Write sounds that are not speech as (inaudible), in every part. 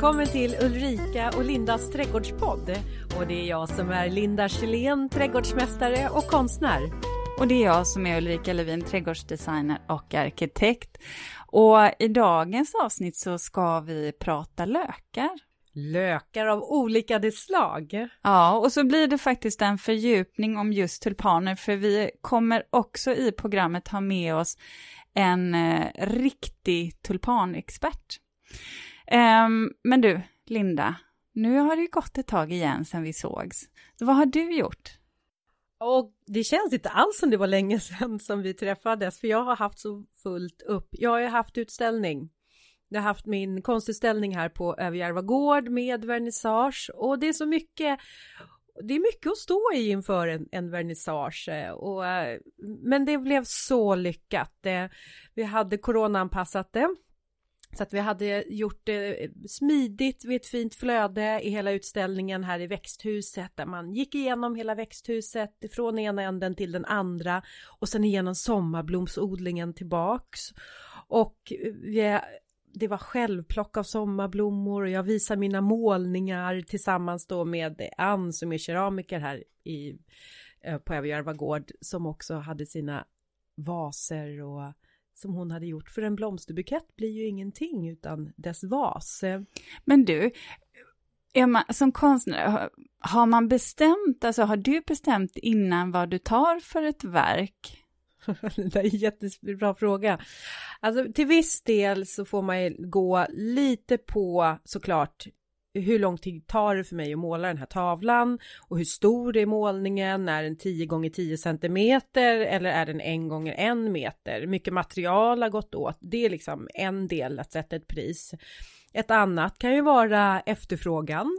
Välkommen till Ulrika och Lindas trädgårdspodd. Och det är jag som är Linda Kjellén, trädgårdsmästare och konstnär. Och det är jag som är Ulrika Levin, trädgårdsdesigner och arkitekt. Och i dagens avsnitt så ska vi prata lökar. Lökar av olika slag. Ja, och så blir det faktiskt en fördjupning om just tulpaner, för vi kommer också i programmet ha med oss en eh, riktig tulpanexpert. Um, men du, Linda, nu har det ju gått ett tag igen sedan vi sågs. Så vad har du gjort? Och det känns inte alls som det var länge (laughs) sedan som vi träffades, för jag har haft så fullt upp. Jag har ju haft utställning. Jag har haft min konstutställning här på Överjärva gård med vernissage och det är så mycket det är mycket att stå i inför en, en vernissage och, eh, men det blev så lyckat. Vi hade coronaanpassat det så att vi hade gjort det smidigt vid ett fint flöde i hela utställningen här i växthuset där man gick igenom hela växthuset från ena änden till den andra och sen igenom sommarblomsodlingen tillbaks. Och vi, det var självplock av sommarblommor och jag visar mina målningar tillsammans då med Ann som är keramiker här i, eh, på Överjärva gård som också hade sina vaser och som hon hade gjort. För en blomsterbukett blir ju ingenting utan dess vas. Men du, man, som konstnär, har man bestämt, alltså har du bestämt innan vad du tar för ett verk? (laughs) det är en jättebra fråga. Alltså till viss del så får man gå lite på såklart hur lång tid tar det för mig att måla den här tavlan och hur stor är målningen? Är den 10 gånger 10 centimeter eller är den en gånger en meter? Mycket material har gått åt. Det är liksom en del att sätta ett pris. Ett annat kan ju vara efterfrågan.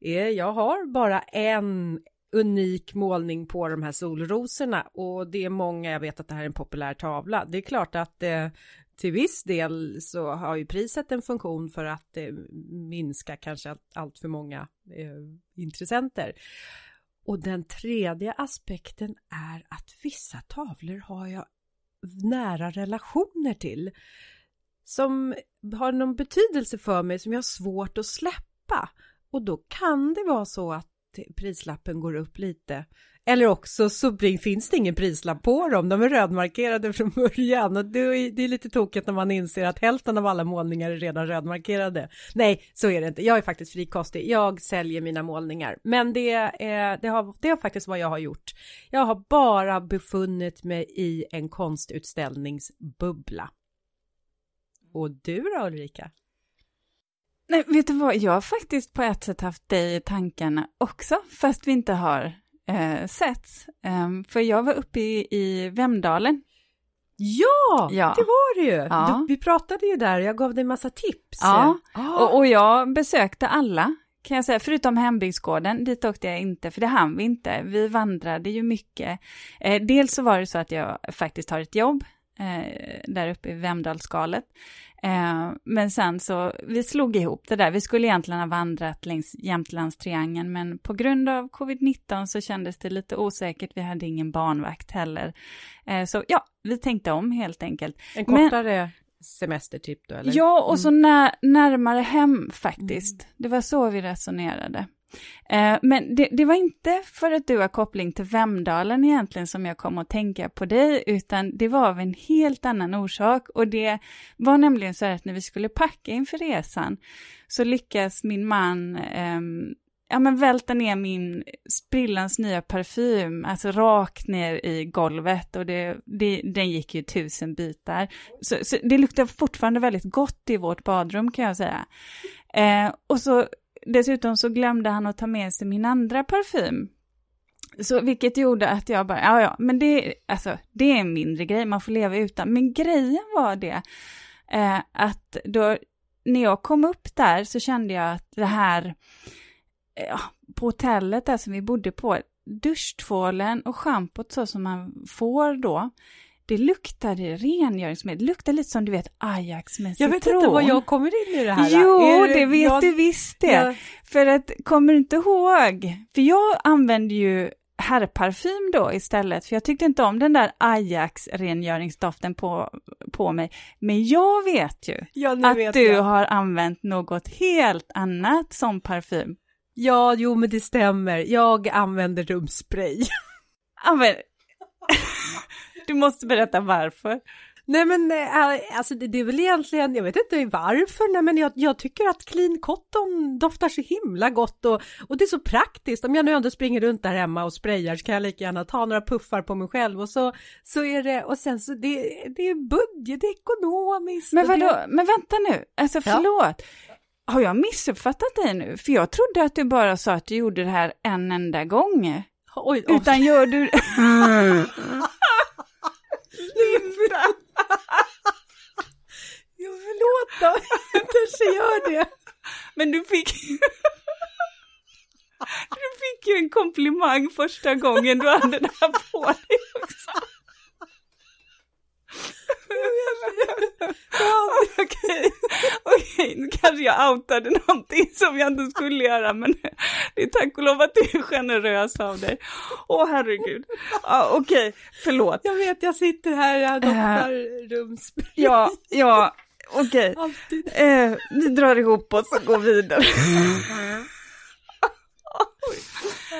Eh, jag har bara en unik målning på de här solrosorna och det är många, jag vet att det här är en populär tavla. Det är klart att eh, till viss del så har ju priset en funktion för att eh, minska kanske allt för många eh, intressenter. Och den tredje aspekten är att vissa tavlor har jag nära relationer till som har någon betydelse för mig som jag har svårt att släppa. Och då kan det vara så att prislappen går upp lite. Eller också så finns det ingen prislapp på dem, de är rödmarkerade från början och det är, lite tokigt när man inser att hälften av alla målningar är redan rödmarkerade. Nej, så är det inte. Jag är faktiskt frikostig. Jag säljer mina målningar, men det, är, det, har, det är faktiskt vad jag har gjort. Jag har bara befunnit mig i en konstutställningsbubbla. Och du då Ulrika? Nej, vet du vad, jag har faktiskt på ett sätt haft dig i tankarna också, fast vi inte har eh, setts. Um, för jag var uppe i, i Vemdalen. Ja, ja, det var det ju. Ja. Du, vi pratade ju där, jag gav dig massa tips. Ja, ah. och, och jag besökte alla kan jag säga, förutom hembygdsgården, dit åkte jag inte, för det hann vi inte. Vi vandrade ju mycket. Eh, dels så var det så att jag faktiskt har ett jobb eh, där uppe i Vemdalsskalet. Eh, men sen så, vi slog ihop det där. Vi skulle egentligen ha vandrat längs Jämtlandstriangeln, men på grund av covid-19 så kändes det lite osäkert. Vi hade ingen barnvakt heller. Eh, så ja, vi tänkte om helt enkelt. En kortare men, semestertrip då? Eller? Ja, och så mm. när, närmare hem faktiskt. Mm. Det var så vi resonerade. Eh, men det, det, var inte för att du har koppling till Vemdalen egentligen som jag kom att tänka på dig, utan det var av en helt annan orsak. Och det var nämligen så att när vi skulle packa inför resan så lyckas min man eh, ja, men välta ner min sprillans nya parfym, alltså rakt ner i golvet och det, det, den gick ju tusen bitar. Så, så det luktar fortfarande väldigt gott i vårt badrum kan jag säga. Eh, och så dessutom så glömde han att ta med sig min andra parfym. Så vilket gjorde att jag bara, ja ja, men det, alltså, det är en mindre grej, man får leva utan. Men grejen var det eh, att då, när jag kom upp där så kände jag att det här, eh, på hotellet där som vi bodde på, duschtvålen och schampot så som man får då, det luktade rengöringsmedel, det luktade lite som du vet Ajax med citron. Jag vet inte vad jag kommer in i det här. Jo, det, det vet jag... du visst det. Ja. För att, kommer du inte ihåg? För jag använde ju herrparfym då istället, för jag tyckte inte om den där Ajax-rengöringsdoften på, på mig. Men jag vet ju Ja, att vet du jag. har använt något helt annat som parfym. Ja, jo men det stämmer. Jag använder rumspray. Men... (laughs) du måste berätta varför. Nej men äh, alltså det, är väl egentligen, jag vet inte varför, nej men jag, jag tycker att clean cotton doftar så himla gott och, och det är så praktiskt. Om jag nu ändå springer runt där hemma och sprayar så kan jag lika gärna ta några puffar på mig själv och så, så är det, och sen så det, det är budget, det är ekonomiskt. Men och det- vadå, men vänta nu, alltså Ja. förlåt. Har jag missuppfattat dig nu? För jag trodde att du bara sa att du gjorde det här en enda gång. Oj, oj. Utan gör du... (laughs) Linda! ja, förlåt då, jag kanske gör det. Men du fick... (laughs) Du fick ju en komplimang första gången du hade det här på dig också. Okej, okej, nu kanske jag outade någonting som jag inte skulle göra, men det är tack och lov att du är generös av dig. Åh herregud. Ja, okej, förlåt. jag vet, jag sitter här, jag doftar rumsspray. Ja, ja, okej. Alltid. Eh, vi drar ihop oss och går vidare.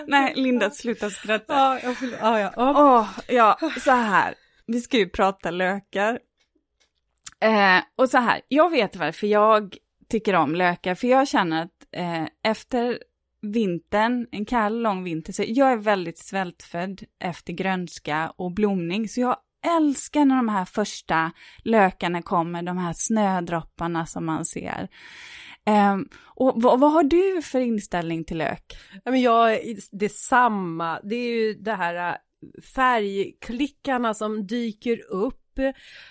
Nej, Linda, sluta skratta. Ja, jag förlåt. Ja, ja. Åh, ja, så här. Vi ska ju prata lökar. Eh, och så här, jag vet varför jag tycker om lökar, för jag känner att eh, efter vintern, en kall lång vinter, så jag är väldigt svältfödd efter grönska och blomning, så jag älskar när de här första lökarna kommer, de här snödropparna som man ser. Eh, och vad, vad har du för inställning till lök? Ja, jag, det är samma. Det är ju det här äh, färgklickarna som dyker upp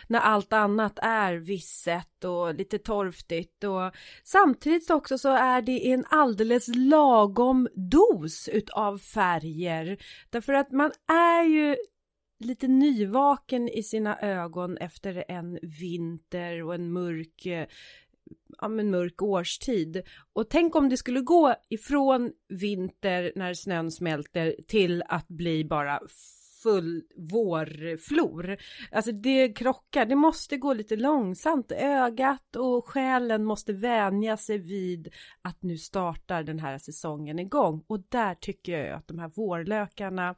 när allt annat är visset och lite torftigt och samtidigt också så är det en alldeles lagom dos utav färger därför att man är ju lite nyvaken i sina ögon efter en vinter och en mörk eh, ja, men mörk årstid. Och tänk om det skulle gå ifrån vinter när snön smälter till att bli bara full vårflor. Alltså det krockar, det måste gå lite långsamt. Ögat och själen måste vänja sig vid att nu startar den här säsongen igång. Och där tycker jag att de här vårlökarna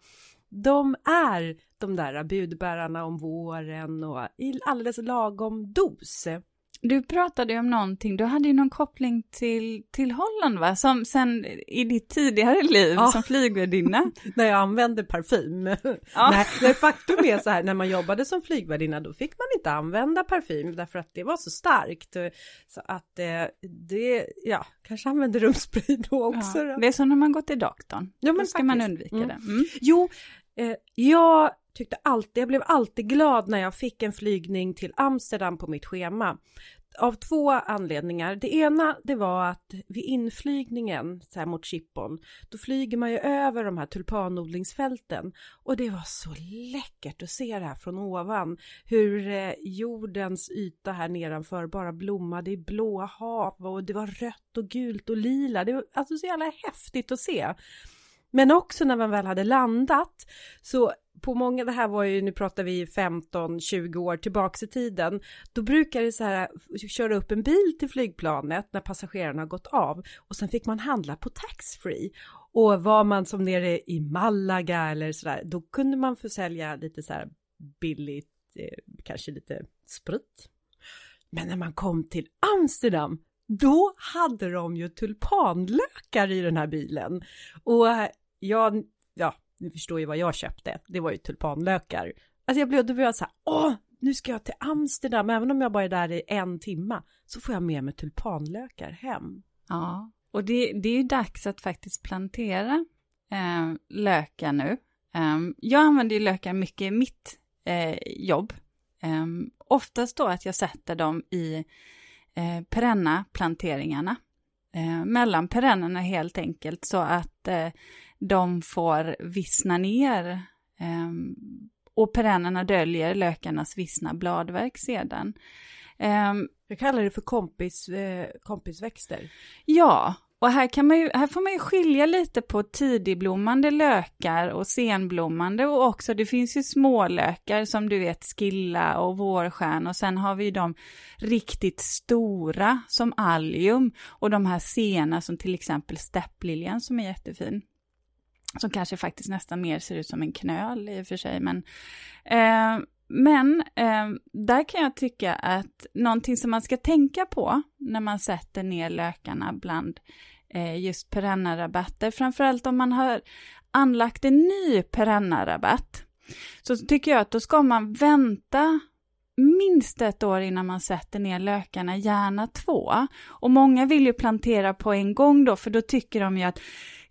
de är de där budbärarna om våren och i alldeles lagom dos. Du pratade ju om någonting, du hade ju någon koppling till, till Holland va? Som sen i ditt tidigare liv Ja. som flygvärdinna. (laughs) när jag använde parfym. Ja. Nej, men faktum är så här, när man jobbade som flygvärdinna då fick man inte använda parfym därför att det var så starkt. Så att eh, det, ja, kanske använde rumspray då också. Ja, då. det är som när man går till doktorn. Ja, men Då ska man faktiskt. undvika Mm. det. Mm. Jo, eh, jag tyckte alltid, jag blev alltid glad när jag fick en flygning till Amsterdam på mitt schema. Av två anledningar. Det ena det var att vid inflygningen så här mot Schiphol då flyger man ju över de här tulpanodlingsfälten och det var så läckert att se det här från ovan. Hur eh, jordens yta här nedanför bara blommade i blåa hav och det var rött och gult och lila. Det var alltså så jävla häftigt att se. Men också när man väl hade landat så på många, det här var ju, nu pratar vi 15-20 år tillbaks i tiden, då brukar det så här köra upp en bil till flygplanet när passagerarna har gått av och sen fick man handla på taxfree. Och var man som nere i Malaga eller sådär, då kunde man få sälja lite så här billigt, eh, kanske lite sprit. Men när man kom till Amsterdam, då hade de ju tulpanlökar i den här bilen. Och eh, jag, ja, ni förstår ju vad jag köpte. Det var ju tulpanlökar. Alltså jag blev, då blev jag så här, åh, nu ska jag till Amsterdam, även om jag bara är där i en timma, så får jag med mig tulpanlökar hem. Ja, och det, det är ju dags att faktiskt plantera eh, lökar nu. Eh, jag använder ju lökar mycket i mitt eh, jobb. Eh, oftast då att jag sätter dem i eh, perenna planteringarna. Eh, mellan perennerna helt enkelt så att eh, de får vissna ner. Eh, och perennerna döljer lökarnas vissna bladverk sedan. Eh, Jag kallar det för kompis, eh, kompisväxter. Ja, och här, kan man ju, här får man ju skilja lite på tidigblommande lökar och senblommande och också det finns ju smålökar som du vet skilla och vårstjärn och sen har vi ju de riktigt stora som allium och de här sena som till exempel steppliljan som är jättefin. Som kanske faktiskt nästan mer ser ut som en knöl i och för sig men eh, men eh, där kan jag tycka att någonting som man ska tänka på när man sätter ner lökarna bland eh, just perennarabatter, framförallt om man har anlagt en ny perennarabatt, så tycker jag att då ska man vänta minst ett år innan man sätter ner lökarna, gärna två. Och många vill ju plantera på en gång då, för då tycker de ju att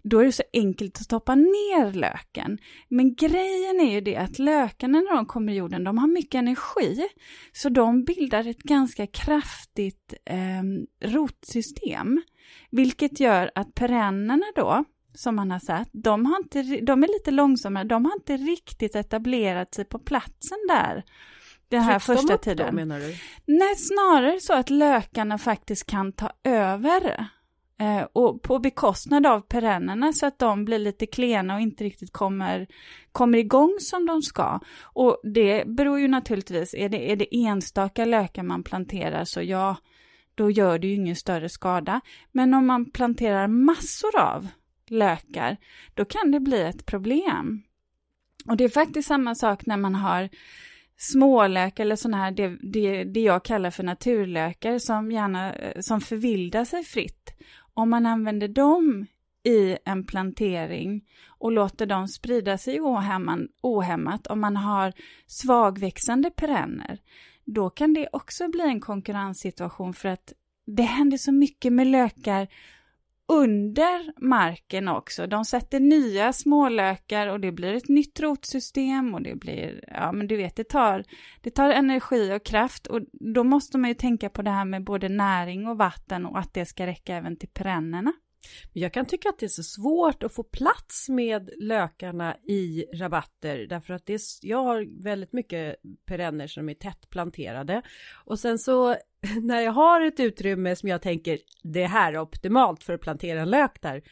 då är det så enkelt att stoppa ner löken. Men grejen är ju det att lökarna när de kommer i jorden, de har mycket energi. Så de bildar ett ganska kraftigt eh, rotsystem. Vilket gör att perennerna då, som man har sett, de, har inte, de är lite långsammare, de har inte riktigt etablerat sig på platsen där den här Trycks första de upp tiden. Då, menar du? Nej, snarare så att lökarna faktiskt kan ta över Eh, och på bekostnad av perennerna så att de blir lite klena och inte riktigt kommer, kommer igång som de ska. Och det beror ju naturligtvis, är det, är det enstaka lökar man planterar så ja, då gör det ju ingen större skada. Men om man planterar massor av lökar, då kan det bli ett problem. Och det är faktiskt samma sak när man har smålök eller sådana här, det, det, det jag kallar för naturlökar som gärna, eh, som förvildar sig fritt om man använder dem i en plantering och låter dem sprida sig ohämmat, om man har svagväxande perenner, då kan det också bli en konkurrenssituation för att det händer så mycket med lökar under marken också. De sätter nya smålökar och det blir ett nytt rotsystem och det blir, ja men du vet, det tar, det tar energi och kraft och då måste man ju tänka på det här med både näring och vatten och att det ska räcka även till perennerna. Jag kan tycka att det är så svårt att få plats med lökarna i rabatter därför att det är, jag har väldigt mycket perenner som är tätt planterade och sen så (laughs) när jag har ett utrymme som jag tänker det här är optimalt för att plantera en lök där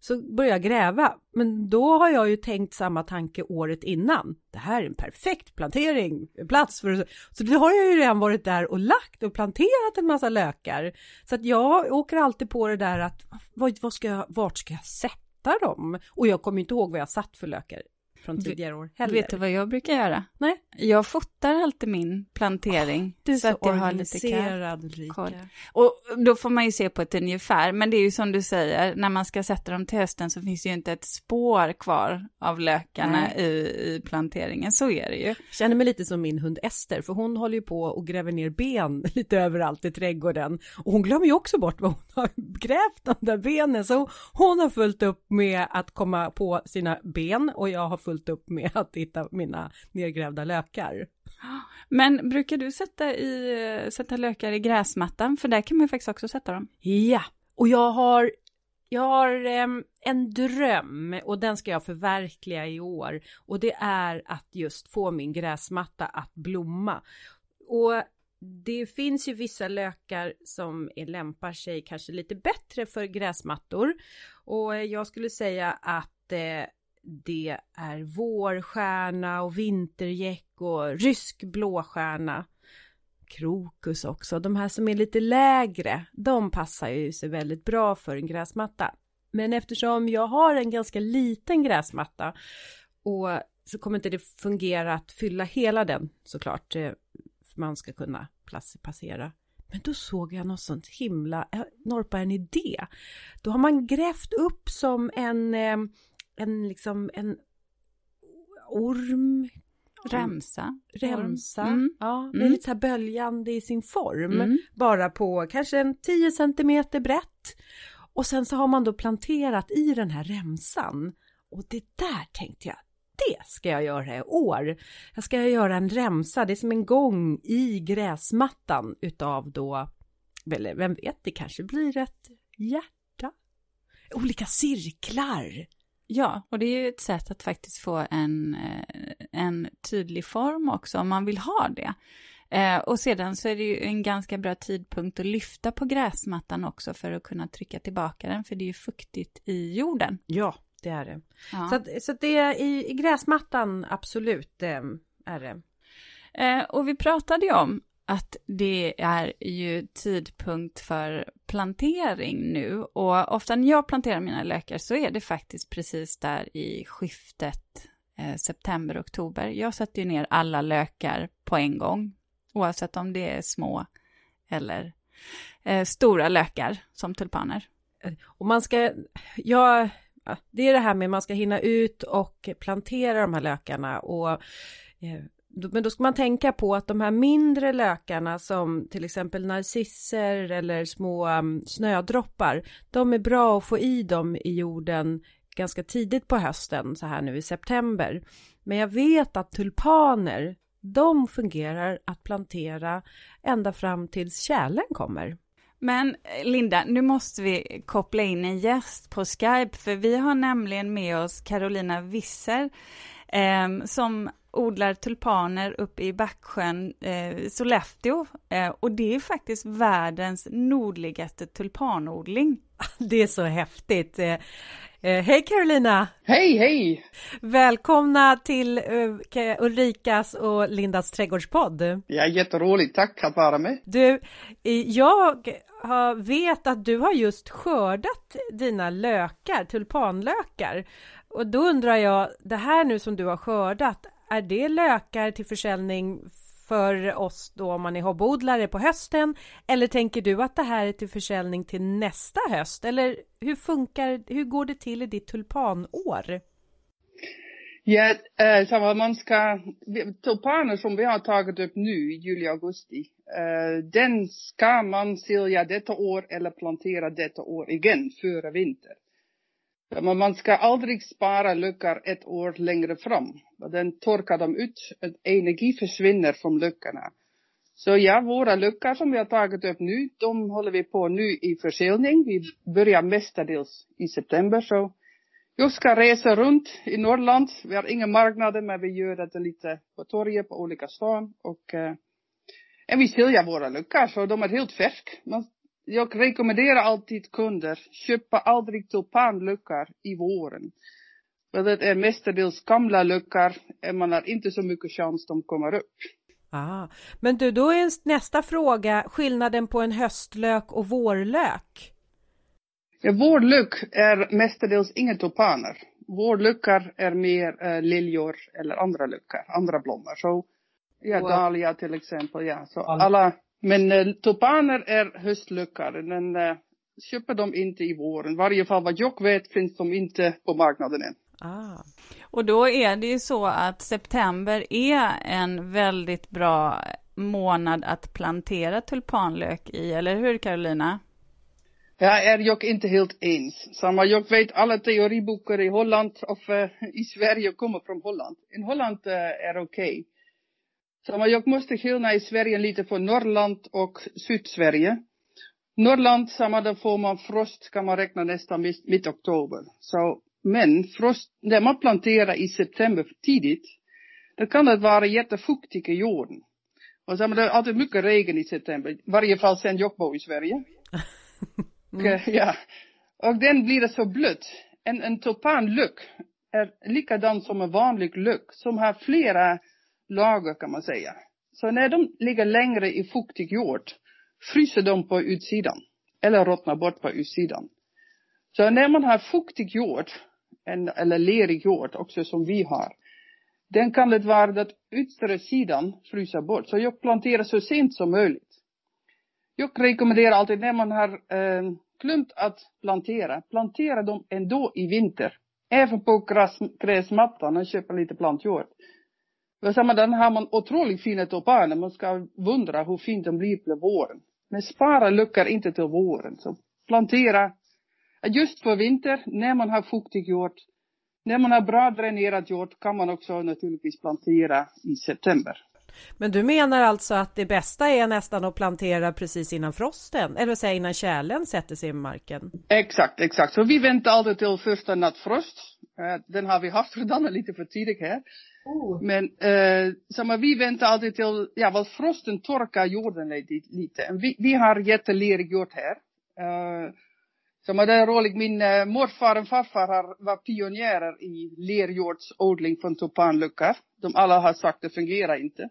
så börjar jag gräva. Men då har jag ju tänkt samma tanke året innan. Det här är en perfekt plantering, plats för Så då har jag ju redan varit där och lagt och planterat en massa lökar. Så att jag åker alltid på det där att vad, vad ska jag, vart ska jag sätta dem? Och jag kommer inte ihåg vad jag satt för lökar från tidigare år heller. Vet du vad jag brukar göra? Nej. Jag fotar alltid min plantering. Oh, du är så, så att jag har lite koll. Och då får man ju se på ett ungefär, men det är ju som du säger, när man ska sätta dem till hösten så finns det ju inte ett spår kvar av lökarna i, i planteringen, så är det ju. Jag känner mig lite som min hund Ester, för hon håller ju på och gräver ner ben (laughs) lite överallt i trädgården. Och hon glömmer ju också bort vad hon har (laughs) grävt de där benen, så hon har fullt upp med att komma på sina ben och jag har fullt upp med att hitta mina nergrävda lökar. Men brukar du sätta, i, sätta lökar i gräsmattan? För där kan man ju faktiskt också sätta dem. Ja, och jag har jag har eh, en dröm och den ska jag förverkliga i år och det är att just få min gräsmatta att blomma. Och det finns ju vissa lökar som är, lämpar sig kanske lite bättre för gräsmattor och jag skulle säga att eh, det är vårstjärna och vintergäck och rysk blåstjärna. Krokus också, de här som är lite lägre, de passar ju sig väldigt bra för en gräsmatta. Men eftersom jag har en ganska liten gräsmatta och så kommer inte det fungera att fylla hela den såklart. Eh, för man ska kunna passera. Men då såg jag något sånt himla, norpa en idé. Då har man grävt upp som en eh, en liksom en orm Remsa. Remsa, mm. ja. Mm. Det är lite så här böljande i sin form. Mm. Bara på kanske en 10 centimeter brett. Och sen så har man då planterat i den här remsan. Och det där tänkte jag, det ska jag göra i år. Jag ska göra en remsa, det är som en gång i gräsmattan utav då, eller vem vet, det kanske blir ett hjärta. Olika cirklar Ja, och det är ju ett sätt att faktiskt få en, eh, en tydlig form också om man vill ha det. Eh, och sedan så är det ju en ganska bra tidpunkt att lyfta på gräsmattan också för att kunna trycka tillbaka den, för det är ju fuktigt i jorden. Ja, det är det. Ja. Så, att, så att det är i, i gräsmattan absolut eh, är det. Eh, och vi pratade ju om att det är ju tidpunkt för plantering nu och ofta när jag planterar mina lökar så är det faktiskt precis där i skiftet eh, september-oktober. Jag sätter ju ner alla lökar på en gång oavsett om det är små eller eh, stora lökar som tulpaner. Och man ska, ja, det är det här med man ska hinna ut och plantera de här lökarna och eh, men då ska man tänka på att de här mindre lökarna som till exempel narcisser eller små um, snödroppar, de är bra att få i dem i jorden ganska tidigt på hösten, så här nu i september. Men jag vet att tulpaner, de fungerar att plantera ända fram tills kärlen kommer. Men Linda, nu måste vi koppla in en gäst på Skype, för vi har nämligen med oss Carolina Visser, eh, som odlar tulpaner uppe i Backsjön, eh, Sollefteå. Eh, och det är faktiskt världens nordligaste tulpanodling. (laughs) Det är så häftigt. Eh, eh hej Carolina! Hej, hej! Välkomna till uh, Ulrikas och Lindas trädgårdspodd. Ja, jätteroligt. Tack att vara med. Du, jag har, vet att du har just skördat dina lökar, tulpanlökar. Och då undrar jag, det här nu som du har skördat, är det lökar till försäljning för oss då om man är hobbyodlare på hösten? Eller tänker du att det här är till försäljning till nästa höst? Eller hur funkar, hur går det till i ditt tulpanår? Ja, eh, så vad man ska, tulpaner som vi har tagit upp nu i juli-augusti, eh, den ska man sälja detta år eller plantera detta år igen före vinter. Men man ska aldrig spara luckor ett år längre fram. Den torkar de ut, energi försvinner från luckorna. Så ja, våra luckor som vi har tagit upp nu, de håller vi på nu i försäljning. Vi börjar mestadels i september. Så jag ska resa runt i Norrland. Vi har inga marknader, men vi gör det lite på torget på olika stan. Och, eh, och vi säljer våra luckor, så de är helt färska jag rekommenderar alltid kunder, köpa aldrig tulpanluckor i våren. För det är mestadels gamla luckor och man har inte så mycket chans de kommer upp. Ah, men du, då är nästa fråga skillnaden på en höstlök och vårlök. Ja, vårlök är mestadels inga tulpaner. Vårlökar är mer äh, liljor eller andra lökar, andra blommor. Så, ja, dahlia till exempel, ja. Så alla men eh, tulpaner är höstlökar, men eh, köper de inte i våren. I varje fall vad jag vet finns de inte på marknaden än. Ah. Och då är det ju så att september är en väldigt bra månad att plantera tulpanlök i, eller hur Carolina? Ja, är jag inte helt ens. Samma, jag vet alla teoriböcker i Holland och uh, i Sverige kommer från Holland. In Holland uh, är okej. Okay. Så jag måste skilja i Sverige lite på Norrland och Sydsverige. Norrland, samma där får man frost kan man räkna nästan mitt, oktober. Så, men frost, när man planterar i september tidigt, då kan det vara jättefuktigt i jorden. Och så det är alltid mycket regn i september, i varje fall sen jag bor i Sverige. (laughs) mm. ja. Och den blir det så blött. En, en tulpanlök är likadan som en vanlig lök, som har flera lager kan man säga. Så när de ligger längre i fuktig jord fryser de på utsidan eller ruttnar bort på utsidan. Så när man har fuktig jord en, eller lerig jord också som vi har den kan det vara att yttre sidan fryser bort. Så jag planterar så sent som möjligt. Jag rekommenderar alltid när man har eh, glömt att plantera, plantera dem ändå i vinter. Även på gräs, gräsmattan och köpa lite plantjord. Och samma, den har man otroligt fina tulpaner. Man ska wundra hur fint de blir på våren. Men spara luckar inte till våren. Så plantera just för vinter, när man har fuktig jord. När man har bra dränerad jord kan man också naturligtvis plantera i september. Men du menar alltså att det bästa är nästan att plantera precis innan frosten, eller säga innan kärlen sätter sig i marken? Exakt, exakt. Så vi väntar alltid till första nattfrost. Den har vi haft redan lite för tidigt här. Men eh, uh, samma, vi väntar alltid till, ja, vad frosten torkar jorden lite. lite. Vi, vi har leren jord här. Uh, eh, samma, det är roligt, min uh, eh, morfar och farfar har, var pionjärer i lerjordsodling från tulpanluckor. De alla har sagt det fungerar inte.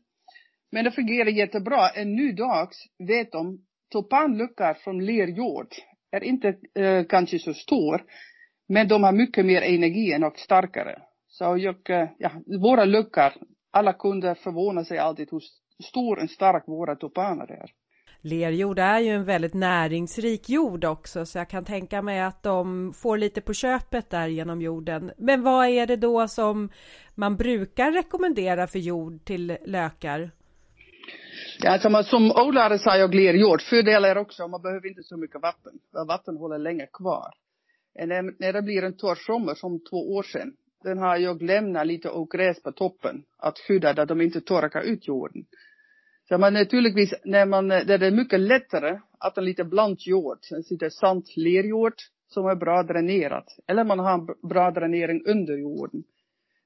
Men det fungerar jättebra. En ny dags vet de, tulpanluckor från lerjord är inte uh, kanske så stor. Men de har mycket mer energi och starkare. Så jag, eh, ja, våra luckor, alla kunder förvånar sig alltid hur stor och stark våra tulpaner är. Lerjord är ju en väldigt näringsrik jord också så jag kan tänka mig att de får lite på köpet där genom jorden. Men vad är det då som man brukar rekommendera för jord till lökar? Ja, som, som odlare sa jag lerjord. Fördel är också, man behöver inte så mycket vatten. Vatten håller länge kvar. När, när det blir en torr sommar som två år sedan, den har jag lämnat lite ogräs på toppen att skydda där de inte torkar ut jorden. Så man naturligtvis, när man, där det är mycket lättare att en lite bland jord, en lite sant lerjord som är bra dränerat. Eller man har bra dränering under jorden.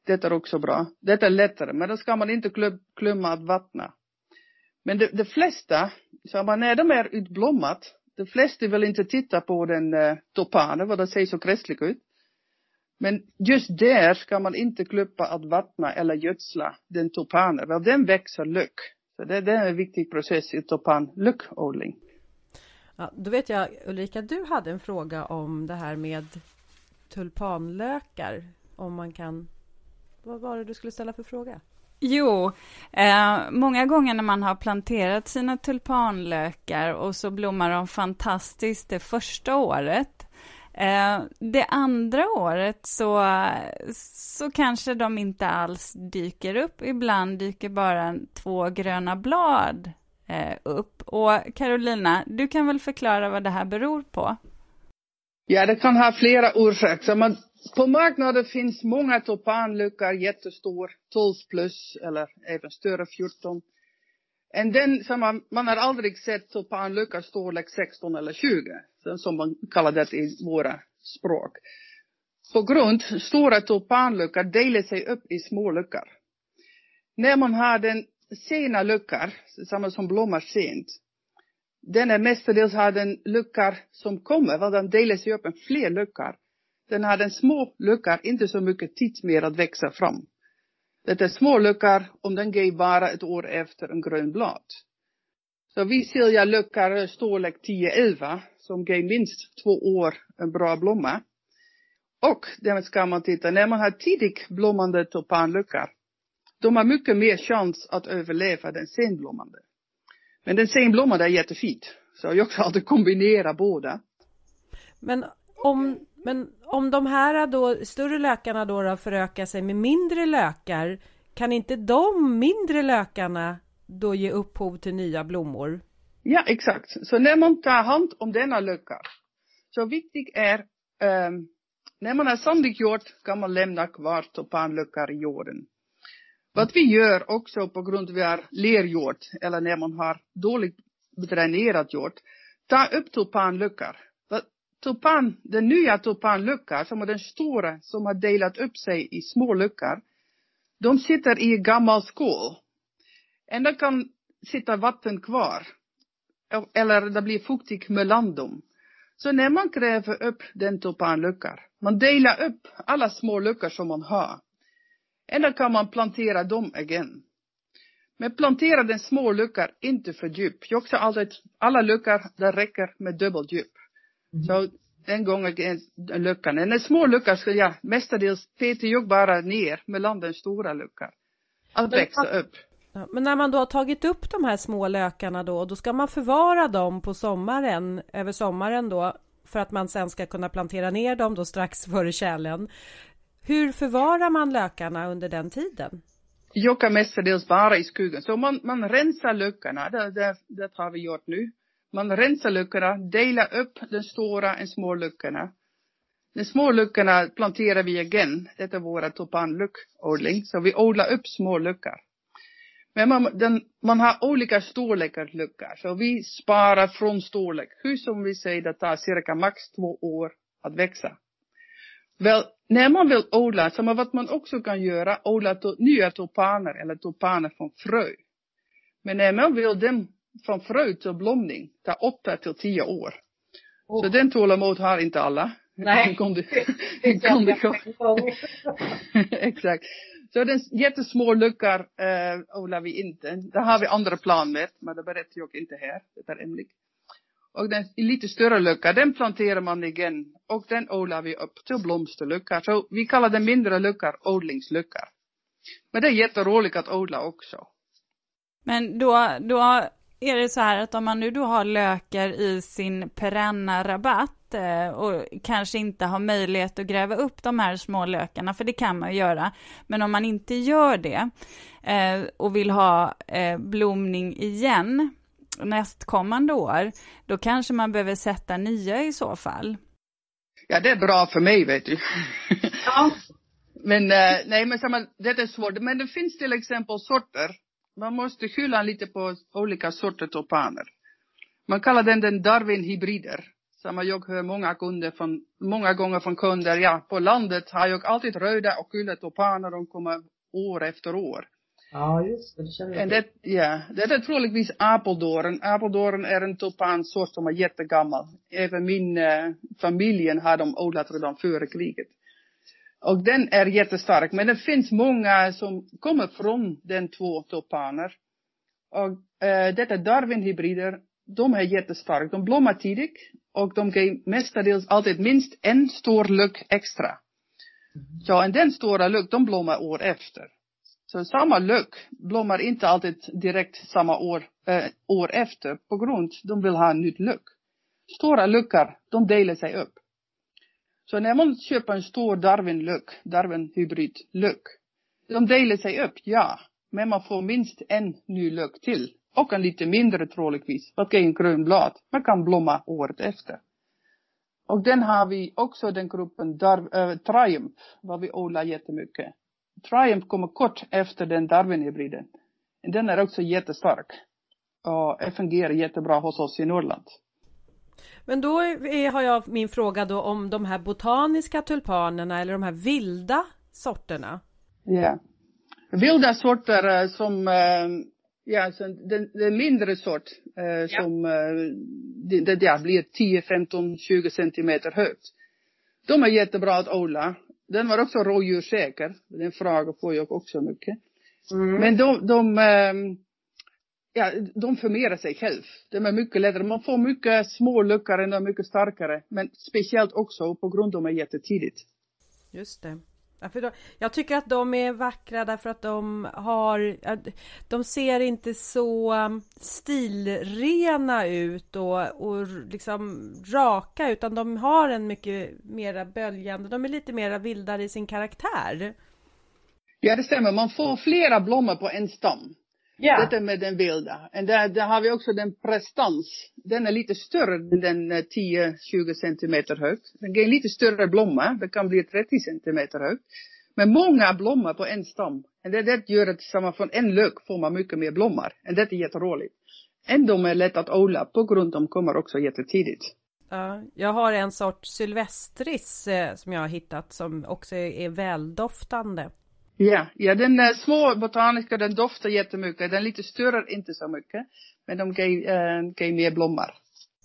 Det är också bra. Det är lättare, men då ska man inte glömma att vattna. Men de, de flesta, så man, när de är utblommat, de flesta vill inte titta på den eh, topanen, för det ser så gräsligt ut. Men just där ska man inte glömma att vattna eller gödsla den tulpanen, för den växer lyck. Så det, det är en viktig process i tulpanlökodling. Ja, då vet jag Ulrika, du hade en fråga om det här med tulpanlökar. Om man kan... Vad var det du skulle ställa för fråga? Jo, eh, många gånger när man har planterat sina tulpanlökar och så blommar de fantastiskt det första året. Eh, det andra året så, så kanske de inte alls dyker upp. Ibland dyker bara två gröna blad eh, upp. Och Carolina, du kan väl förklara vad det här beror på? Ja, det kan ha flera orsaker. Man, på marknaden finns många tulpanluckor, jättestor, 12 plus eller även större, 14. En den man, man har aldrig sett tulpanlucka storlek 16 eller 20, som man kallar det i våra språk. På grund stora tulpanluckor delar sig upp i små luckor. När man har den sena luckor, samma som blommar sent, den är mestadels har den luckor som kommer, vad den delar sig upp i fler luckor. Den har den små luckor inte så mycket tid mer att växa fram. Det är små luckor om den ger bara ett år efter en grön blad. Så vi ser lökar storlek 10-11 som ger minst två år en bra blomma. Och det ska man titta, när man har tidigt blommande tulpanlökar de har mycket mer chans att överleva den senblommande. Men den senblommande är jättefint. Så jag kan alltid kombinera båda. Men om, men om de här då, större lökarna då, då förökar sig med mindre lökar, kan inte de mindre lökarna då ge upphov till nya blommor? Ja, exakt. Så när man tar hand om denna lucka, så viktigt är, um, när man har sandig jord kan man lämna kvar tulpanluckor i jorden. Vad vi gör också på grund av att vi har lerjord, eller när man har dåligt dränerad jord, ta upp tulpanluckor. Tulpan, den nya tulpanluckan, som är den stora, som har delat upp sig i små luckor, de sitter i gammal skål. Ändå kan sitta vatten kvar. Eller det blir fuktigt mellan dem. Så när man gräver upp den tulpanluckor, man delar upp alla små luckor som man har. Ändå kan man plantera dem igen. Men plantera den små luckor inte för djup. Jag sa alltid, alla luckor, det räcker med dubbelt djup. Mm. Så en gång är luckan. En små lucka skulle jag mestadels peta jag bara ner mellan den stora luckan. Att växa upp. Ja, men när man då har tagit upp de här små lökarna då, då ska man förvara dem på sommaren, över sommaren då, för att man sen ska kunna plantera ner dem då strax (laughs) före tjälen. Hur förvarar man lökarna under den tiden? Jag kan mestadels bara i skogen. Så man, man rensar lökarna, det, det, det har vi gjort nu. Man rensar lökarna, delar upp de stora och små lökarna. De små luckorna planterar vi igen. Det är vår topanluckodling. Så vi odlar upp små luckor. Men man, den, man har olika storlekar luckor. Så vi sparar från storlek. Hur som vi säger, det tar cirka max två år att växa. Väl, när man vill odla, så vad man också kan göra, odla to, nya tulpaner eller tulpaner från frö. Men när man vill dem från frö till blomning, tar åtta till tio år. Oh. Så den tålamod har inte alla. Nej. (laughs) (laughs) (laughs) Exakt. Så den jättesmå luckor eh, odlar vi inte. Det har vi andra plan med, men det berättar jag inte här. Det är hemligt. Och den lite större lucka, den planterar man igen och den odlar vi upp till blomsterluckor. Så vi kallar den mindre luckor odlingsluckor. Men det är jätteroligt att odla också. Men då, då är det så här att om man nu då har lökar i sin perenna rabatt eh, och kanske inte har möjlighet att gräva upp de här små lökarna, för det kan man ju göra. Men om man inte gör det eh, och vill ha eh, blomning igen nästkommande år, då kanske man behöver sätta nya i så fall. Ja, det är bra för mig, vet du. Ja. (laughs) men nej, men samma, det är svårt. Men det finns till exempel sorter man måste skylla lite på olika sorter tulpaner. Man kallar den den Darwin-hybrider. Som jag hör många kunder från, många gånger från kunder, ja på landet har jag alltid röda och gula tulpaner, de kommer år efter år. Ja, just det, det känner jag det, Ja, det är troligtvis Apeldoorn. Apeldoorn är en tulpansort som är jättegammal. Även min äh, familjen har de odlat redan före kriget. Och den är jättestark. Men det finns många som kommer från den två tulpaner. Och äh, detta Darwin-hybrider, de är jättestarka. De blommar tidigt och de ger mestadels alltid minst en stor luck extra. Så en den stora luck, de blommar år efter. Så samma luck blommar inte alltid direkt samma år, äh, år efter på grund de vill ha en nytt luck. Stora luckor, de delar sig upp. Så när man köper en stor Darwin-luck, Darwin-hybrid-luck, de delar sig upp, ja. Men man får minst en ny lök till. Och en lite mindre troligtvis, vad är en grön blad. Man kan blomma året efter. Och den har vi också den gruppen Dar äh, Triumph, vad vi odlar jättemycket. Triumph kommer kort efter den Darwin-hybriden. Den är också jättestark. Och fungerar jättebra hos oss i Norrland. Men då är, har jag min fråga då om de här botaniska tulpanerna eller de här vilda sorterna. Ja. Vilda sorter eh, som, eh, ja, den, den mindre sort eh, ja. som det, det ja, blir 10, 15, 20 centimeter högt. De är jättebra att odla. Den var också rådjurssäker. Den frågan får jag också mycket. Mm. Men de, de ja, de förmerar sig själv. De är mycket lättare. Man får mycket små luckor och mycket starkare. Men speciellt också på grund av att de är jättetidigt. Just det. Ja, för då, jag tycker att de är vackra därför att de har, de ser inte så um, stilrena ut och, och liksom raka utan de har en mycket mera böljande, de är lite mera vildare i sin karaktär. Ja det stämmer, man får flera blommor på en stam. Ja. Detta med den vilda. Och där, där har vi också den prestans. Den är lite större än den 10-20 eh, centimeter högt. Den ger lite större blomma. Det kan bli 30 centimeter högt. Men många blommor på en stam. Och det, det gör att samma från en lök får man mycket mer blommor. Och det är jätteroligt. Ändå är lätt att odla på grund av att de kommer också jättetidigt. Ja, jag har en sort sylvestris eh, som jag har hittat som också är väldoftande. Ja, ja den är små botaniska, den doftar jättemycket. Den lite större, inte så mycket. Men de ger, äh, mer blommor.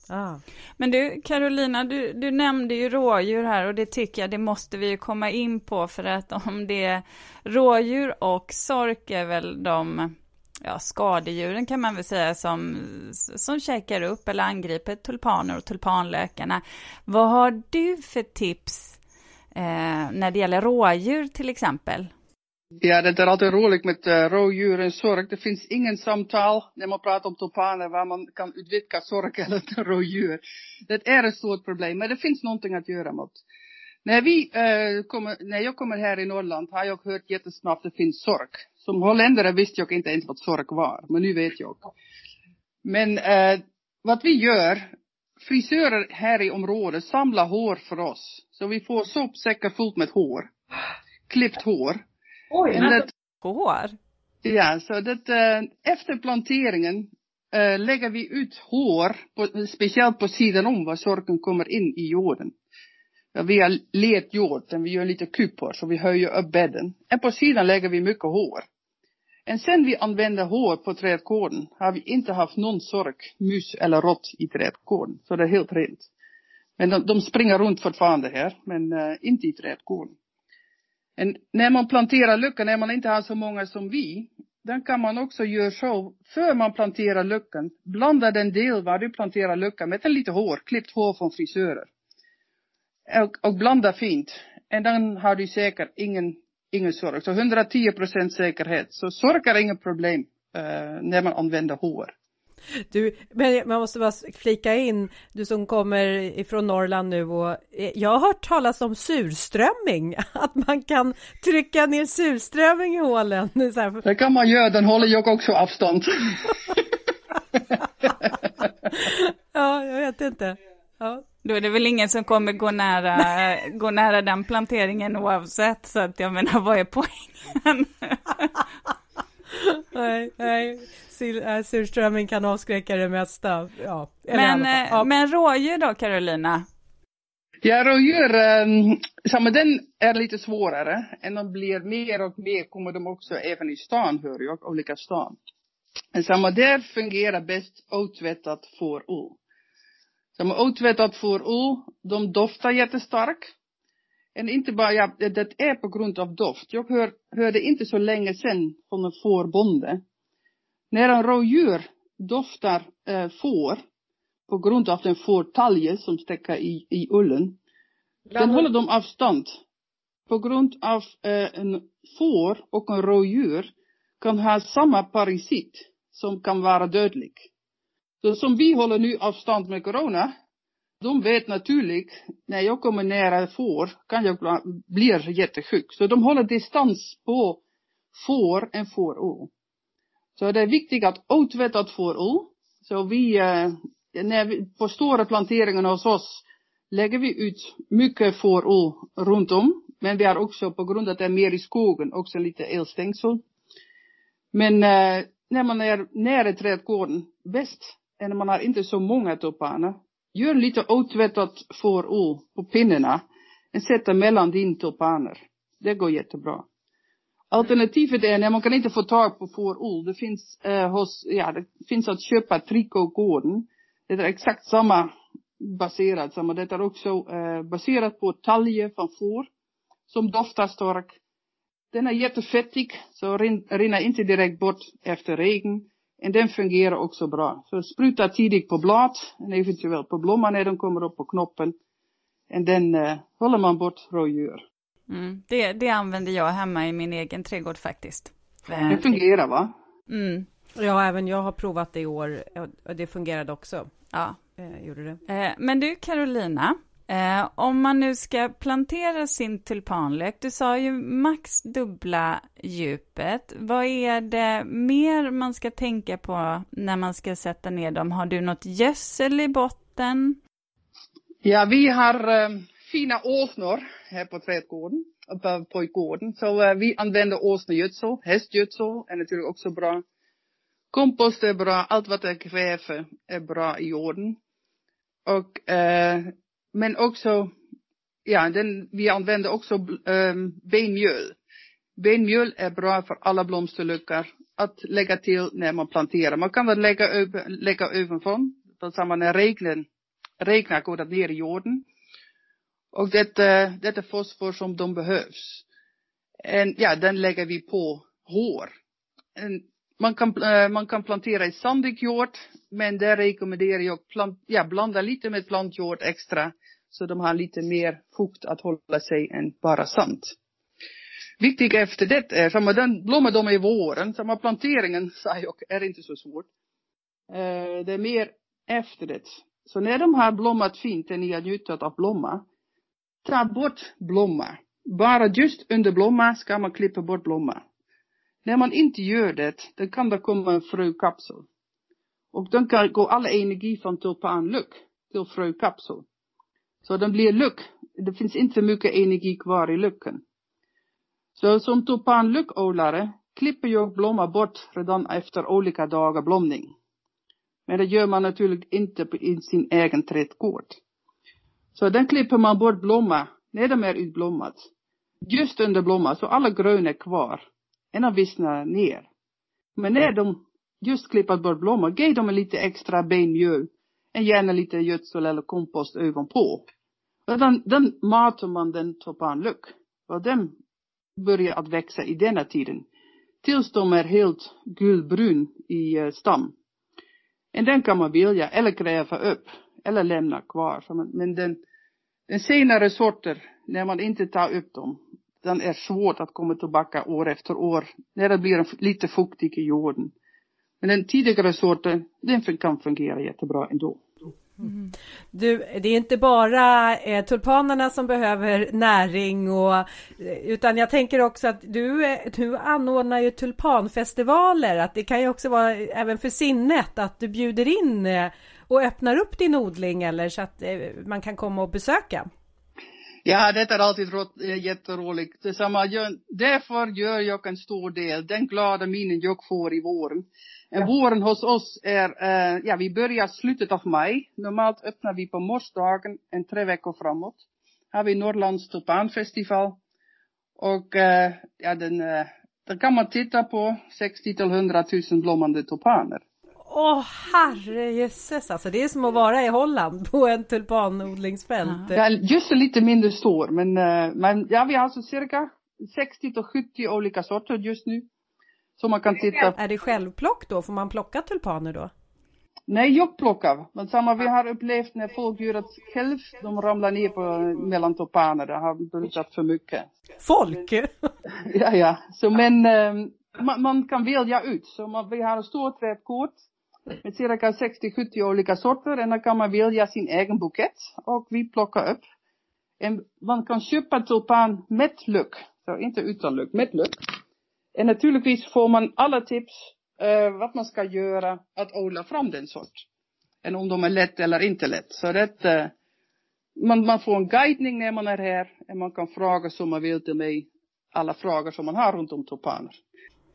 Ah. Men du Carolina, du, du nämnde ju rådjur här och det tycker jag det måste vi ju komma in på för att om det är rådjur och sork är väl de ja, skadedjuren kan man väl säga som, som käkar upp eller angriper tulpaner och tulpanlökarna. Vad har du för tips eh, när det gäller rådjur till exempel? Ja, det är alltid roligt med eh, uh, rådjuren sorg. Det finns ingen samtal när man pratar om tulpaner var man kan utvidga sorg (laughs) eller rådjur. Det är ett stort problem, men det finns någonting att göra mot. När vi uh, kommer, när jag kommer här i Norrland har jag hört jättesnabbt att det finns sorg. Som holländare visste jag inte ens vad sorg var, men nu vet jag. Men uh, vad vi gör, frisörer här i området samlar hår för oss. Så vi får sopsäckar fullt med hår. Klippt hår. Oj, det, hår? Ja, så det, äh, efter planteringen lägger vi ut hår, på, speciellt på sidan om var sorken kommer in i jorden. vi har let jord, och vi gör lite kupor så vi höjer upp bädden. Och på sidan lägger vi mycket hår. Och sen vi använder hår på trädgården har vi inte haft någon sork, mus eller rått i trädgården. Så det är helt rent. Men de, de springer runt fortfarande här, men uh, inte i trädgården. En, när man planterar luckan, när man inte har så många som vi, den kan man också göra så, för man planterar luckan, blanda den del var du planterar luckan med en lite hår, klippt hår från frisörer. Och, och blanda fint. Och då har du säkert ingen, ingen sork. Så 110 procent säkerhet. Så sork är inget problem uh, när man använder hår. Du, men man måste bara flika in, du som kommer ifrån Norrland nu och eh, jag har hört talas om surströmming, (laughs) att man kan trycka ner surströmming i hålen. Det kan man göra, den håller jag också avstånd. (laughs) ja, jag vet inte. Ja. Då är det väl ingen som kommer gå nära, gå nära den planteringen oavsett, så att jag menar, vad är poängen? (laughs) nej, nej. Äh, surströmming kan avskräcka det mesta. Ja, men, eh, ja. men rådjur då, Carolina? Ja, rådjur, um, samma den är lite svårare. Än de blir mer och mer kommer de också även i stan, hör jag, olika stan. Men samma där fungerar bäst otvättat fårull. Samma otvättat fårull, de doftar jättestarkt. Och inte bara, ja, det är på grund av doft. Jag hör, hörde inte så länge sedan från en fårbonde när en rådjur doftar eh, får på grund av den fårtalje som sticker i, i ullen, den håller de avstånd. På grund av eh, en får och en rådjur kan ha samma parasit som kan vara dödlig. Så som vi håller nu avstånd med corona, de vet naturligt, när jag kommer nära får kan jag bli jättesjuk. Så de håller distans på får en fårull. Så det är viktigt att outvettat fårull. Så vi, eh, när vi, på stora planteringar hos oss lägger vi ut mycket fårull runt om. Men vi har också, på grund av att det är mer i skogen, också lite elstängsel. Men eh, när man är nära trädgården, bäst när man har inte så många tulpaner. Gör lite otvättat fårull på pinnarna och sätta mellan din tulpaner. Det går jättebra. Alternativet är när man kan inte få tag på fårull. Det finns eh, hos, ja det finns att köpa Tricogården. Det är exakt samma baserat, samma. Det är också eh, baserat på talje från får. Som doftar starkt. Den är jättefettig, så rinner inte direkt bort efter regn. Och den fungerar också bra. Så spruta tidigt på blad, eventuellt på blommor när de kommer upp på knoppen. Och den eh, håller man bort rådjur. Mm. Det, det använder jag hemma i min egen trädgård faktiskt. Det fungerar va? Mm. Ja, även jag har provat det i år och det fungerade också. Ja. Eh, gjorde det. Eh, men du Carolina, eh, om man nu ska plantera sin tulpanlök, du sa ju max dubbla djupet. Vad är det mer man ska tänka på när man ska sätta ner dem? Har du något gödsel i botten? Ja, vi har eh, fina åsnor här på trädgården, på gården, Så eh, vi använder åsnegödsel, hästgödsel är naturligtvis också bra. Kompost är bra, allt vad det kväve är bra i jorden. Och, eh, men också, ja, den, vi använder också um, benmjöl. Benmjöl är bra för alla blomsterluckor att lägga till när man planterar. Man kan det lägga, över, lägga ovanför, på samma när regnen regnar går det ner i jorden. Och detta, detta fosfor som de behövs. En, ja, den lägger vi på hår. En, man, kan, eh, man kan plantera i sandig jord, men där rekommenderar jag plant, ja, blanda lite med plantjord extra, så de har lite mer fukt att hålla sig än bara sand. Viktigt efter det är, samma den blommar de i våren, samma planteringen, (laughs) sa jag, är inte så svårt. Eh, det är mer efter det. Så när de har blommat fint och ni har njutit av blomma, ta bort blomma. Bara just under blomma ska man klippa bort blomma. När man inte gör det, då kan det komma en frökapsel. Och den kan gå all energi från tulpanluck till frökapsel. Så den blir luck. Det finns inte mycket energi kvar i lucken. Så som tulpanluckodlare klipper jag blommor bort redan efter olika dagar blomning. Men det gör man naturligtvis inte i sin egen trädgård. Så den klipper man bort blommor, när de är utblommat. Just under blomman, så alla gröna är kvar. En av vissnar ner. Men när de just klippat bort blommor, ge dem lite extra benmjöl. Och gärna lite gödsel eller kompost ovanpå. Och den, den matar man den tulpanlök. Och den börjar att växa i denna tiden. Tills de är helt gulbrun i eh, stam. Och den kan man vilja eller gräva upp. Eller lämna kvar. Men den, den senare sorter, när man inte tar upp dem, den är svårt att komma tillbaka år efter år. När det blir lite fuktig i jorden. Men den tidigare sorten, den kan fungera jättebra ändå. Mm. Du, det är inte bara eh, tulpanerna som behöver näring och eh, utan jag tänker också att du, eh, du anordnar ju tulpanfestivaler, att det kan ju också vara eh, även för sinnet att du bjuder in eh, och öppnar upp din odling eller så att eh, man kan komma och besöka. Ja, det är alltid rått, äh, jätteroligt. Detsamma, därför gör jag en stor del, den glada minen jag får i våren. Ja. Våren hos oss är, äh, ja vi börjar slutet av maj. Normalt öppnar vi på morsdagen en tre veckor framåt. Har vi Norrlands tulpanfestival. Och äh, ja, den, äh, där kan man titta på 60 till 100 000 blommande tulpaner. Åh herrejösses alltså, det är som att vara i Holland på en tulpanodlingsfält. Ja, just lite mindre stor, men, uh, men ja, vi har alltså cirka 60 till 70 olika sorter just nu. Så man kan titta. Är det självplock då? Får man plocka tulpaner då? Nej, jag plockar. Men samma vi har upplevt när folk gör att själv, de ramlar ner på mellan tulpaner, det har brutit för mycket. Folk? (laughs) ja, ja. Så men, um, man, man, kan välja ut. Så man, vi har en stor trädkort med cirka 60-70 olika sorter en dan kan man välja sin egen bukett och vi plockar upp. En, man kan köpa tulpan med lök, så inte utan lök, med lök. Och eh, naturligtvis får man alla tips uh, vad man ska göra att odla fram den sort. Än om de är lätt eller inte lätt. Så det, uh, man, man får en guidning när man är här och man kan fråga som man vill till mig alla frågor som man har runt om tulpaner.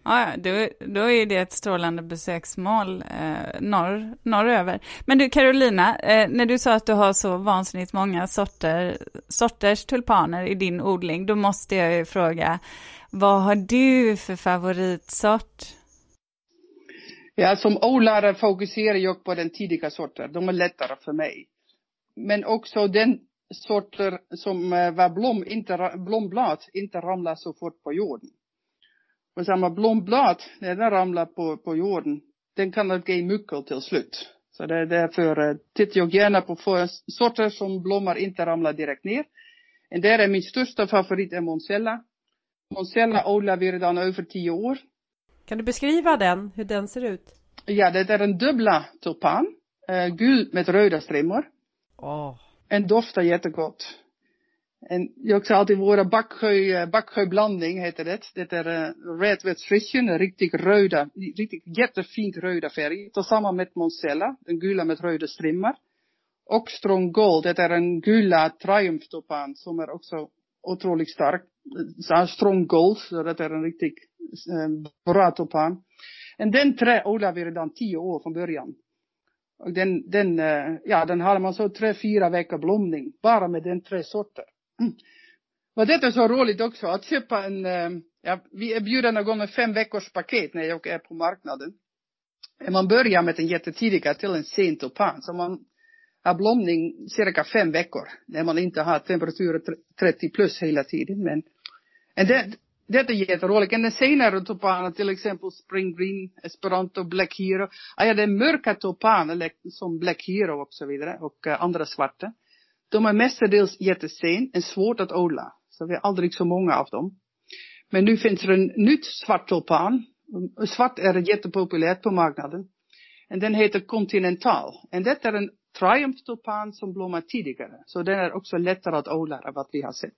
Ja, då, då är det ett strålande besöksmål eh, norr, norröver. Men du Carolina, eh, när du sa att du har så vansinnigt många sorter, sorters tulpaner i din odling, då måste jag ju fråga, vad har du för favoritsort? Ja, som odlare fokuserar jag på den tidiga sorten. De är lättare för mig. Men också den sorter som eh, var blom, inte, blomblad inte ramlar så fort på jorden. Och samma blomblad, när den ramlar på, på jorden, den kan det ge mycket till slut. Så det är därför eh, tittar jag gärna på sorter som blommar inte ramlar direkt ner. Och där är min största favorit är Monsella. Monsella odlar vi redan över tio år. Kan du beskriva den, hur den ser ut? Ja, det är en dubbla tulpan. Uh, gul med röda strimmor. Oh. En doftar jättegott. En, jag sa alltid våra backsjö, backsjöblandning heter det. Det är uh, Red Wet Frisian, riktigt röda, riktigt jättefint röda färg. Tillsammans med Monsella, den gula med röda strimmar. Och Strong Gold, det är en gula Triumph tulpan som är också otroligt stark. Strong Gold, så det är en riktigt uh, bra tulpan. Och den trä odlar vi redan tio år från början. Och den, den, uh, ja den har man så tre, fyra veckor blomning, bara med den tre sorter. Mm. Och det är så roligt också att köpa en, eh, ja, vi erbjuder någon gång fem veckors paket när jag är på marknaden. Man börjar med en jättetidiga till en sen tulpan, så man har blomning cirka fem veckor, när man inte har temperaturer 30 plus hela tiden. Men, det, det är jätteroligt. Och den senare tulpaner, till exempel Spring Green, Esperanto, Black Hero. Ah, ja, det är mörka tulpaner som Black Hero och så vidare och eh, andra svarta. De är mestadels jättesen och svårt att odla. Så vi har aldrig så många av dem. Men nu finns det en nytt svart tulpan. Svart är jättepopulärt på marknaden. En den heter Continental. Och det är en Triumph tulpan som blommar tidigare. Så den är också lättare att odla än vad vi har sett.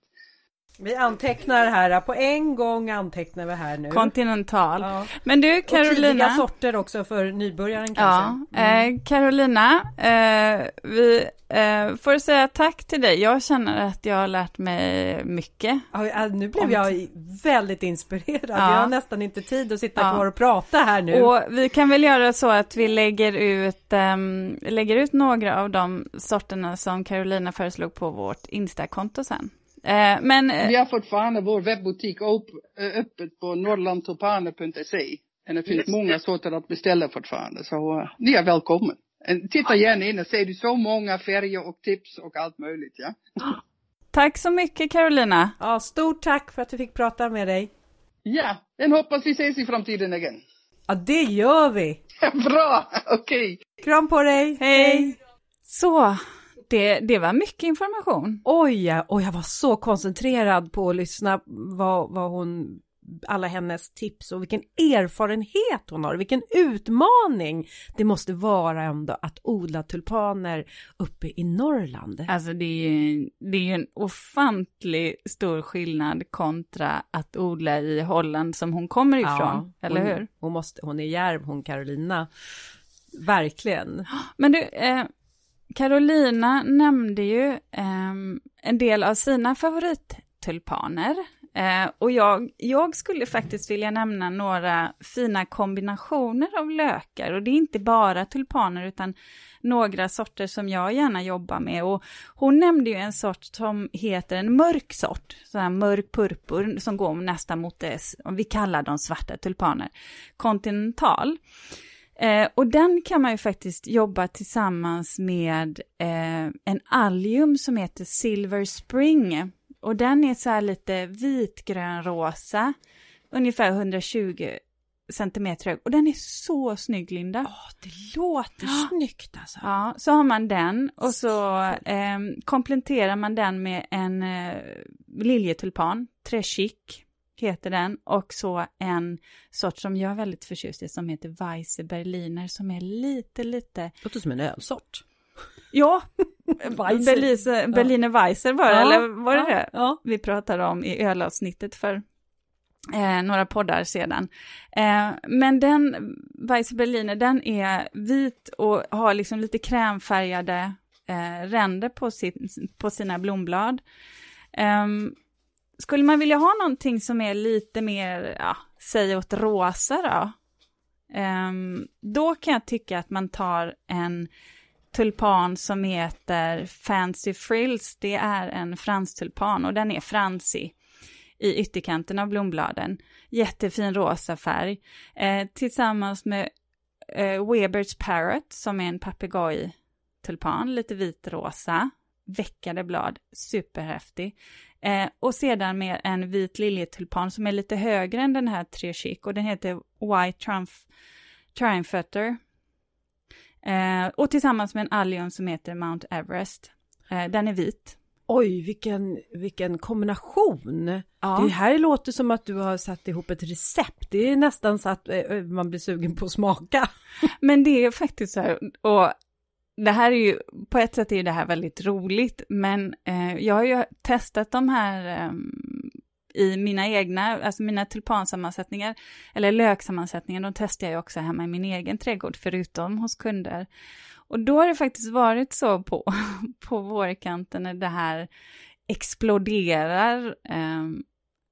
Vi antecknar här, på en gång antecknar vi här nu. Kontinental. Ja. Men du Och tidiga Carolina. sorter också för nybörjaren Ja, kanske. Mm. eh, Carolina, eh, vi eh, får säga tack till dig. Jag känner att jag har lärt mig mycket. Ja, ja, nu blev jag väldigt inspirerad. Ja. Jag har nästan inte tid att sitta Ja. kvar och prata här nu. Och vi kan väl göra så att vi lägger ut, ehm, lägger ut några av de sorterna som Carolina föreslog på vårt Insta-konto sen. Eh, men eh, Vi har fortfarande vår webbutik eh, öppet på norrlandtulpaner.se. Det finns många sorter att beställa fortfarande, så uh, ni är välkommen. Eh, Titta gärna in och se, du så många färger och tips och allt möjligt, ja. tack så mycket Carolina. Ja, stort tack för att vi fick prata med dig. Ja, den hoppas vi ses i framtiden igen. Ja, det gör vi. (laughs) Bra, okej. Kram på dig. Hej! Så, det, det var mycket information. Oj, ja, och jag var så koncentrerad på att lyssna vad, vad hon, alla hennes tips och vilken erfarenhet hon har, vilken utmaning det måste vara ändå att odla tulpaner uppe i Norrland. Alltså det är ju det är ju en ofantlig stor skillnad kontra att odla i Holland som hon kommer ifrån, eller hon, hur? Hon, måste, hon är järv, hon Carolina. Verkligen. Men du, eh, Carolina nämnde ju eh, en del av sina favorittulpaner. Eh, och jag, jag skulle faktiskt vilja nämna några fina kombinationer av lökar. Och det är inte bara tulpaner utan några sorter som jag gärna jobbar med. Och hon nämnde ju en sort som heter en mörk sort, så här mörk purpur som går nästan mot det, vi kallar dem svarta tulpaner, kontinental. Eh, och den kan man ju faktiskt jobba tillsammans med eh, en allium som heter Silver Spring. Och den är så här lite vitgrönrosa, ungefär 120 centimeter hög. Och den är så snygg, Linda. Åh, det låter snyggt alltså. Ja, så har man den och så eh, kompletterar man den med en eh, liljetulpan, Trechic heter den, och så en sort som jag är väldigt förtjust i som heter Weisse Berliner som är lite, lite, Låter som en ölsort. ja, (laughs) Weisse. Berlise, Berliner Weisser var det, eller var det ja, det? Ja. vi pratade om i ölavsnittet för eh, några poddar sedan. Eh, men den, Weisse Berliner, den är vit och har liksom lite krämfärgade eh, ränder på, sin, på sina blomblad. Ehm, skulle man vilja ha någonting som är lite mer, ja, säg åt rosa då, Um, då kan jag tycka att man tar en tulpan som heter Fancy Frills. Det är en franstulpan och den är fransig i ytterkanten av blombladen. Jättefin rosa färg. Eh, tillsammans med eh, Webers Parrot som är en papegojtulpan, lite vitrosa. Veckade blad, superhäftig. Eh, och sedan med en vit liljetulpan som är lite högre än den här tre chic och den heter White Triumph, Triumphator. Eh, och tillsammans med en allium som heter Mount Everest. Eh, den är vit. Oj, vilken, vilken kombination. Ja. Det här låter som att du har satt ihop ett recept. Det är nästan så att eh, man blir sugen på att smaka. Men det är faktiskt så här, och det här är ju, på ett sätt är det här väldigt roligt, men eh, jag har ju testat de här eh, i mina egna, alltså mina tulpansammansättningar, eller löksammansättningar, de testar jag ju också hemma i min egen trädgård, förutom hos kunder. Och då har det faktiskt varit så på, (laughs) på vårkanten när det här exploderar, eh,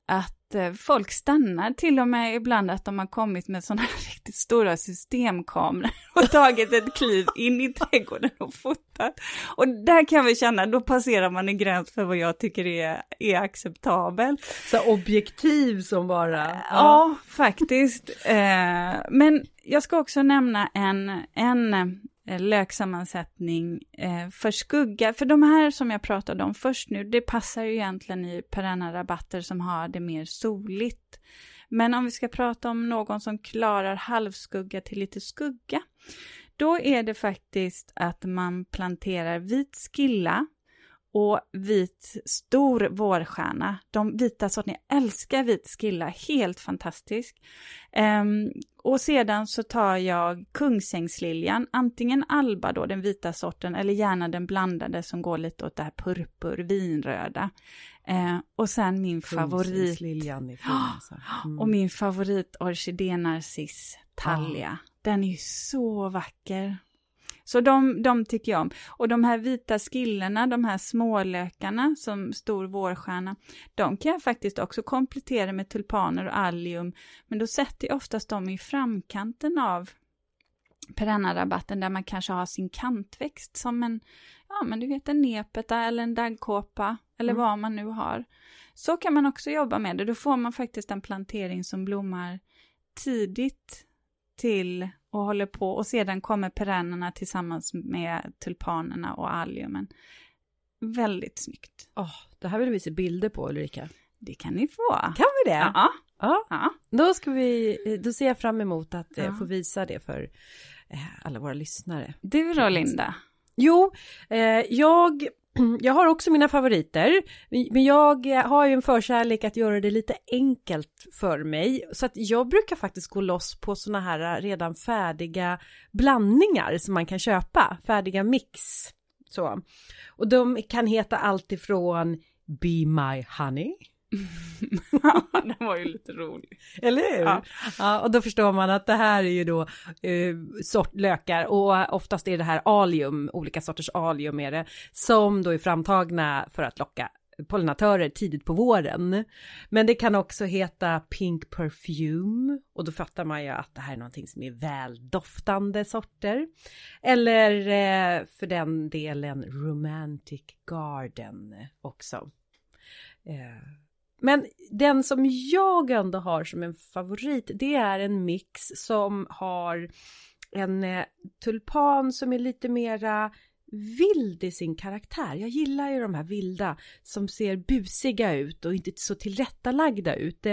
att eh, folk stannar till och med ibland att de har kommit med sådana (laughs) riktigt stora systemkameror (laughs) och tagit ett kliv in i trädgården och fotat. Och där kan vi känna, då passerar man en gräns för vad jag tycker är, är acceptabelt. Så objektiv som bara... Ja, faktiskt. Eh, men jag ska också nämna en, en eh, Eh, löksammansättning eh, för skugga. För de här som jag pratade om först nu, det passar ju egentligen i perenna rabatter som har det mer soligt. Men om vi ska prata om någon som klarar halvskugga till lite skugga, då är det faktiskt att man planterar vit skilla och vit stor vårstjärna. De vita sorterna, jag älskar vit skilla, helt fantastisk. Um, och sedan så tar jag kungsängsliljan, antingen alba då, den vita sorten, eller gärna den blandade som går lite åt det här purpur, vinröda. Uh, och sen min favorit... Liljan i mm. Och min favorit orkidénarciss, talja. Ah. Den är ju så vacker. Så de, de tycker jag om. Och de här vita skillorna, de här smålökarna som stor vårstjärna, de kan jag faktiskt också komplettera med tulpaner och allium, men då sätter jag oftast dem i framkanten av perennarabatten där man kanske har sin kantväxt som en, ja men du vet en nepeta eller en daggkåpa eller mm. vad man nu har. Så kan man också jobba med det, då får man faktiskt en plantering som blommar tidigt till och håller på och sedan kommer perennerna tillsammans med tulpanerna och alliumen. Väldigt snyggt. Oh, det här vill vi se bilder på Ulrika. Det kan ni få. Kan vi det? Ja. ja. ja. Då, ska vi, då ser jag fram emot att eh, ja. få visa det för eh, alla våra lyssnare. Du då Linda? Jo, eh, jag (clears throat) jag har också mina favoriter, men jag eh, har ju en förkärlek att göra det lite enkelt för mig. Så att jag brukar faktiskt gå loss på såna här eh, redan färdiga blandningar som man kan köpa, färdiga mix. Så. Och de kan heta allt ifrån Be My Honey (laughs) den var ju lite rolig. Eller hur? Ja. ja. och då förstår man att det här är ju då eh, sort lökar och oftast är det här alium, olika sorters alium är det, som då är framtagna för att locka pollinatörer tidigt på våren. Men det kan också heta pink perfume och då fattar man ju att det här är någonting som är väldoftande sorter. Eller eh, för den delen romantic garden också. Eh, men den som jag ändå har som en favorit, det är en mix som har en eh, tulpan som är lite mera vild i sin karaktär. Jag gillar ju de här vilda som ser busiga ut och inte så tillrättalagda ut.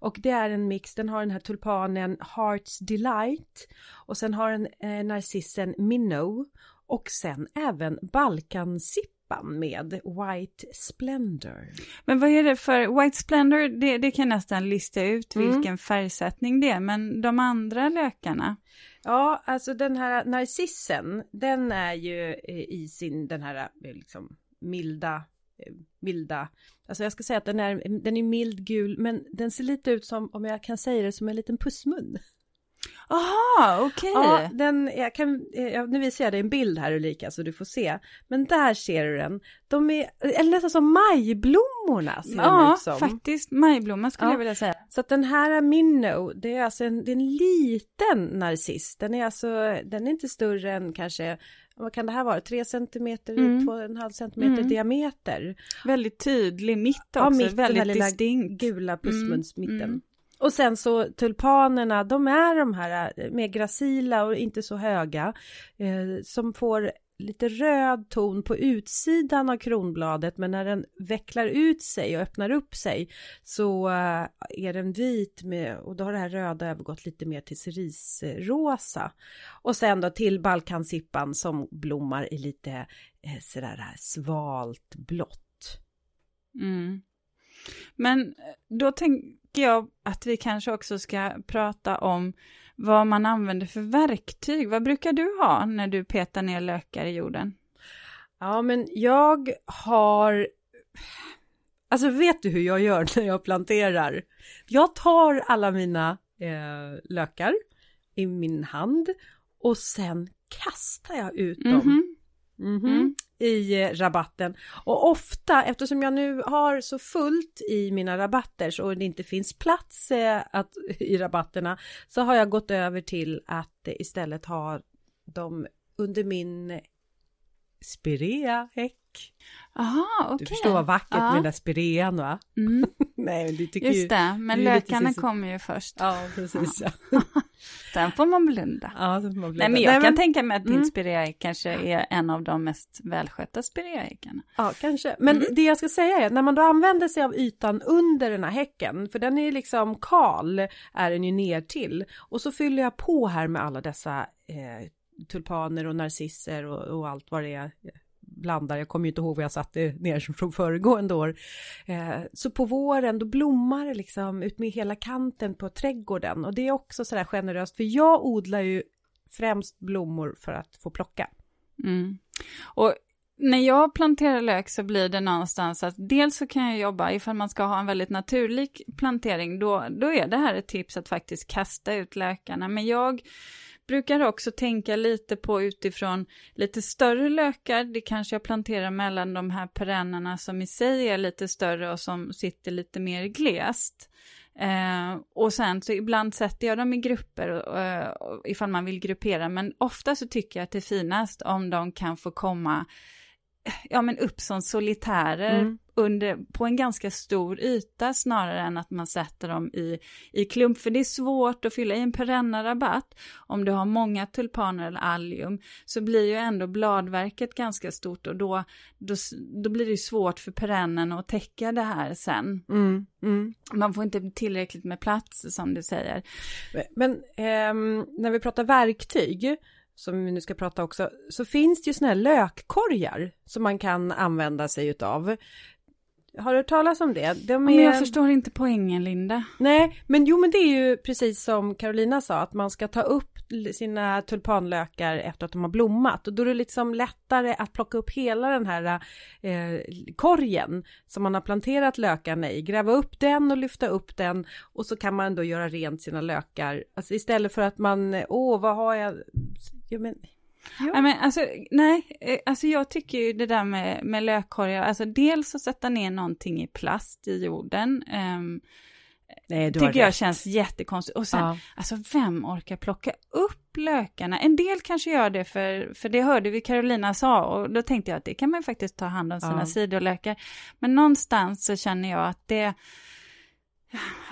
Och det är en mix, den har den här tulpanen Hearts Delight och sen har den eh, narcissen Minnow och sen även Balkansipp trappan med White Splendor. Men vad är det för, White Splendor, det, det kan nästan lista ut mm. vilken färgsättning det är, men de andra lökarna? Ja, alltså den här narcissen, den är ju eh, i sin, den här eh, liksom milda eh, milda, alltså jag ska säga att den är, den är mild gul, men den ser lite ut som, om jag kan säga det, som en liten pussmun. Aha, okej. Okay. Ja, den, jag kan, jag, nu visar jag dig en bild här Ulrika så du får se. Men där ser du den. De är, eller nästan som majblommorna ser Ja, ut som. faktiskt majblomma skulle ja. jag vilja säga. Så att den här Minnow, det är alltså en, det är en liten narciss. Den är alltså, den är inte större än kanske vad kan det här vara, 3 centimeter, mm. 2,5 centimeter mm. diameter. Väldigt tydlig mitt också, ja, mitt, väldigt distinkt. gula pussmunsmitten. Mm. Och sen så tulpanerna, de är de här eh, mer gracila och inte så höga eh, som får lite röd ton på utsidan av kronbladet men när den vecklar ut sig och öppnar upp sig så eh, är den vit med och då har det här röda övergått lite mer till cerisrosa. Och sen då till balkansippan som blommar i lite eh, sådär svalt blått. Mm. Men då tänk, tänker jag att vi kanske också ska prata om vad man använder för verktyg. Vad brukar du ha när du petar ner lökar i jorden? Ja, men jag har... Alltså vet du hur jag gör (laughs) när jag planterar? Jag tar alla mina eh, lökar i min hand och sen kastar jag ut dem. Mm -hmm. Mm -hmm. Mm i eh, rabatten. Och ofta, eftersom jag nu har så fullt i mina rabatter så det inte finns plats eh, att, (laughs) i rabatterna så har jag gått över till att istället ha dem under min eh, Spirea spirea-häck. Aha. Okay. Du förstår vad vackert ja. med den där spirean va? Mm. (laughs) Nej, men du tycker Just det, men lökarna kommer ju först. Ja, precis. Ja. (laughs) Sen får man blunda. Ja, så får man blunda. Nej, men jag Nej, kan men... tänka mig att din mm. spirea kanske är en av de mest välskötta spireaekarna. Ja, kanske. Men mm. det jag ska säga är, när man då använder sig av ytan under den här häcken, för den är liksom kal, är den ju ner till. Och så fyller jag på här med alla dessa eh, tulpaner och narcisser och, och allt vad det är blandar, jag kommer ju inte ihåg vad jag satte ner (laughs) från föregående år. Eh, så på våren då blommar det liksom ut med hela kanten på trädgården och det är också sådär generöst för jag odlar ju främst blommor för att få plocka. Mm. Och när jag planterar lök så blir det någonstans att dels så kan jag jobba, ifall man ska ha en väldigt naturlig plantering, då, då är det här ett tips att faktiskt kasta ut lökarna. Men jag brukar också tänka lite på utifrån lite större lökar, det kanske jag planterar mellan de här perennerna som i sig är lite större och som sitter lite mer glest. Eh, och sen så ibland sätter jag dem i grupper eh, ifall man vill gruppera, men ofta så tycker jag att det är finast om de kan få komma ja, men upp som solitärer mm under, på en ganska stor yta snarare än att man sätter dem i, i klump. För det är svårt att fylla i en perennarabatt. Om du har många tulpaner eller allium så blir ju ändå bladverket ganska stort och då, då, då blir det svårt för perennen att täcka det här sen. Mm. Mm. Man får inte tillräckligt med plats som du säger. Men eh, när vi pratar verktyg som vi nu ska prata också, så finns det ju sådana här lökkorgar som man kan använda sig utav. Har du hört talas om det? De är... Men jag förstår inte poängen, Linda. Nej, men jo, men det är ju precis som Carolina sa, att man ska ta upp sina tulpanlökar efter att de har blommat och då är det liksom lättare att plocka upp hela den här eh, korgen som man har planterat lökarna i, gräva upp den och lyfta upp den och så kan man då göra rent sina lökar. Alltså istället för att man, åh, vad har jag? Ja, men Ja. Nej, men alltså, nej, eh, alltså jag tycker ju det där med, med lökkorgar, alltså dels att sätta ner någonting i plast i jorden, um, Nej, tycker jag rätt. känns jättekonstigt. Och sen, ja. alltså vem orkar plocka upp lökarna? En del kanske gör det för, för det hörde vi Carolina sa och då tänkte jag att det kan man faktiskt ta hand om sina ja. sidolökar. Men någonstans så känner jag att det,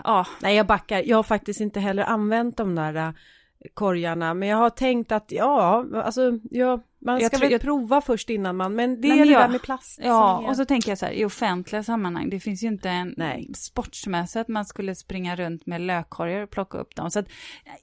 ja. Nej, jag backar. Jag har faktiskt inte heller använt de där korgarna. Men jag har tänkt att ja, alltså ja, man ska väl prova först innan man, men det Nej, är det jag, där med plast. Ja, och så tänker jag så här, i offentliga sammanhang, det finns ju inte en Nej. sportsmässigt att man skulle springa runt med lökkorgar och plocka upp dem. Så att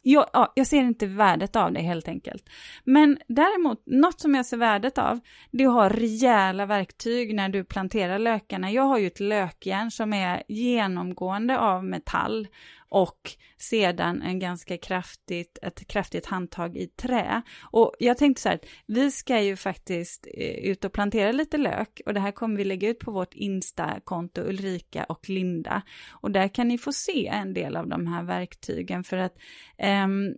jag, ja, jag ser inte värdet av det helt enkelt. Men däremot, något som jag ser värdet av, det är att ha rejäla verktyg när du planterar lökarna. Jag har ju ett lökjärn som är genomgående av metall och sedan en ganska kraftigt, ett kraftigt handtag i trä. Och jag tänkte så här, vi ska ju faktiskt eh, ut och plantera lite lök och det här kommer vi lägga ut på vårt Insta-konto Ulrika och Linda. Och där kan ni få se en del av de här verktygen för att um,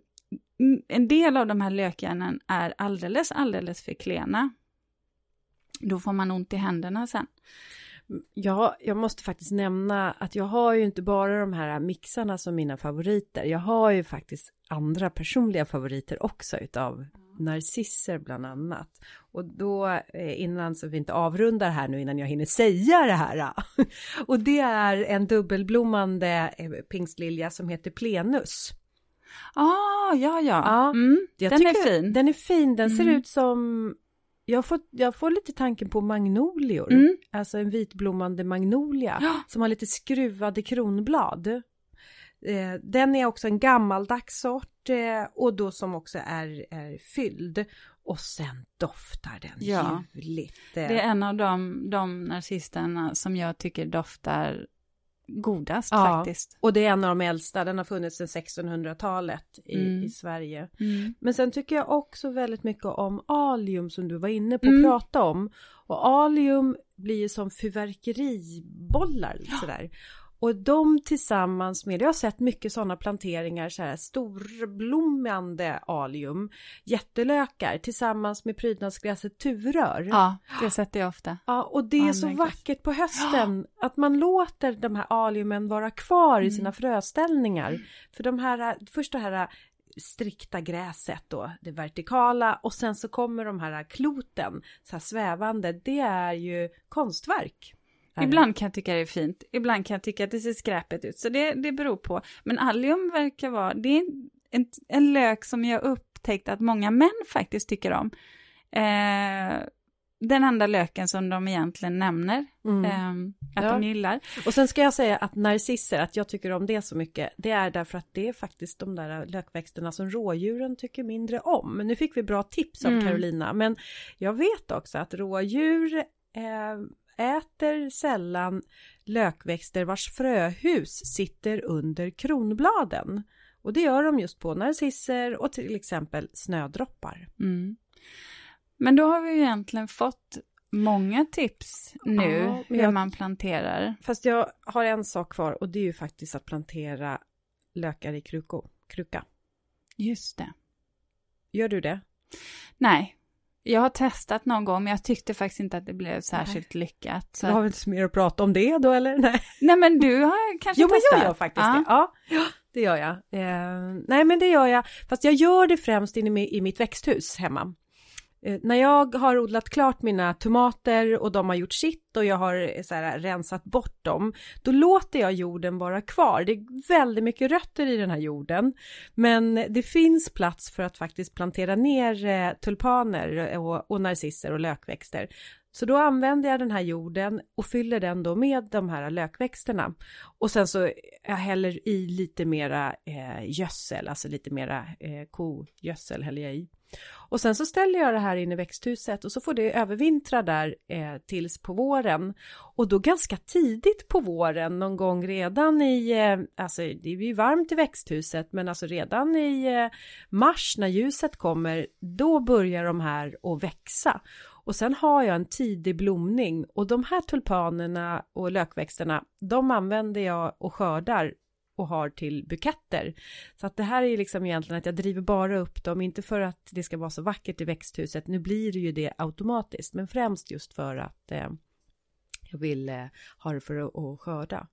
en del av de här lökjärnen är alldeles, alldeles för klena. Då får man ont i händerna sen. Ja, jag måste faktiskt nämna att jag har ju inte bara de här mixarna som mina favoriter. Jag har ju faktiskt andra personliga favoriter också utav narcisser bland annat. Och då eh, innan så vi inte avrundar här nu innan jag hinner säga det här. (laughs) Och det är en dubbelblommande eh, pingstlilja som heter Plenus. Ah, ja, ja. ja mm, den är fin. Den är fin, den ser mm. ut som jag får, jag får lite tanken på magnolior, mm. alltså en vitblommande magnolia ja. som har lite skruvade kronblad. Eh, den är också en gammaldags sort eh, och då som också är, är fylld. Och sen doftar den ja. ljuvligt. Det är en av de, de narcisterna som jag tycker doftar godast ja, faktiskt. och det är en av de äldsta, den har funnits sedan 1600-talet i, mm. i Sverige. Mm. Men sen tycker jag också väldigt mycket om alium som du var inne på att mm. prata om. Och alium blir ju som fyrverkeribollar sådär. Och de tillsammans med, jag har sett mycket sådana planteringar, så här storblommande alium, jättelökar tillsammans med prydnadsgräset tuvrör. Ja, (gasps) det sätter jag ofta. Ja, och det är så vackert på hösten (gasps) att man låter de här aliumen vara kvar mm. i sina fröställningar. Mm. För de här, först det här strikta gräset då, det vertikala och sen så kommer de här kloten så här svävande, det är ju konstverk. Ibland kan jag tycka det är fint, ibland kan jag tycka att det ser skräpet ut, så det, det beror på. Men allium verkar vara, det är en, en lök som jag upptäckt att många män faktiskt tycker om. Eh, den enda löken som de egentligen nämner Mm. ehm, att Ja. de gillar. Och sen ska jag säga att narcisser, att jag tycker om det så mycket, det är därför att det är faktiskt de där lökväxterna som rådjuren tycker mindre om. Men nu fick vi bra tips av Mm. Carolina, men jag vet också att rådjur eh, äter sällan lökväxter vars fröhus sitter under kronbladen. Och det gör de just på narcisser och till exempel snödroppar. Mm. Men då har vi ju egentligen fått många tips nu Ja, hur man planterar. Fast jag har en sak kvar och det är ju faktiskt att plantera lökar i kruko, kruka. Just det. Gör du det? Nej, jag har testat någon gång men jag tyckte faktiskt inte att det blev särskilt lyckat. Så Så har vi inte så mer att prata om det då eller? (laughs) Nej, nej men du har kanske jo men testat? jag gör faktiskt Ja. det. Ja, ja, det gör jag. Eh, nej men det gör jag, fast jag gör det främst inne i mitt växthus hemma. Eh, när jag har odlat klart mina tomater och de har gjort sitt och jag har eh, så här, rensat bort dem, då låter jag jorden vara kvar. Det är väldigt mycket rötter i den här jorden, men det finns plats för att faktiskt plantera ner eh, tulpaner och, och narcisser och lökväxter. Så då använder jag den här jorden och fyller den då med de här lökväxterna. Och sen så jag häller i lite mera eh, gödsel, alltså lite mera eh, kogödsel häller jag i. Och sen så ställer jag det här in i växthuset och så får det övervintra där eh, tills på våren. Och då ganska tidigt på våren, någon gång redan i, eh, alltså det är ju varmt i växthuset, men alltså redan i eh, mars när ljuset kommer, då börjar de här att växa. Och sen har jag en tidig blomning och de här tulpanerna och lökväxterna, de använder jag och skördar och har till buketter. Så att det här är liksom egentligen att jag driver bara upp dem, inte för att det ska vara så vackert i växthuset, nu blir det ju det automatiskt, men främst just för att eh, jag vill eh, ha det för att, att skörda.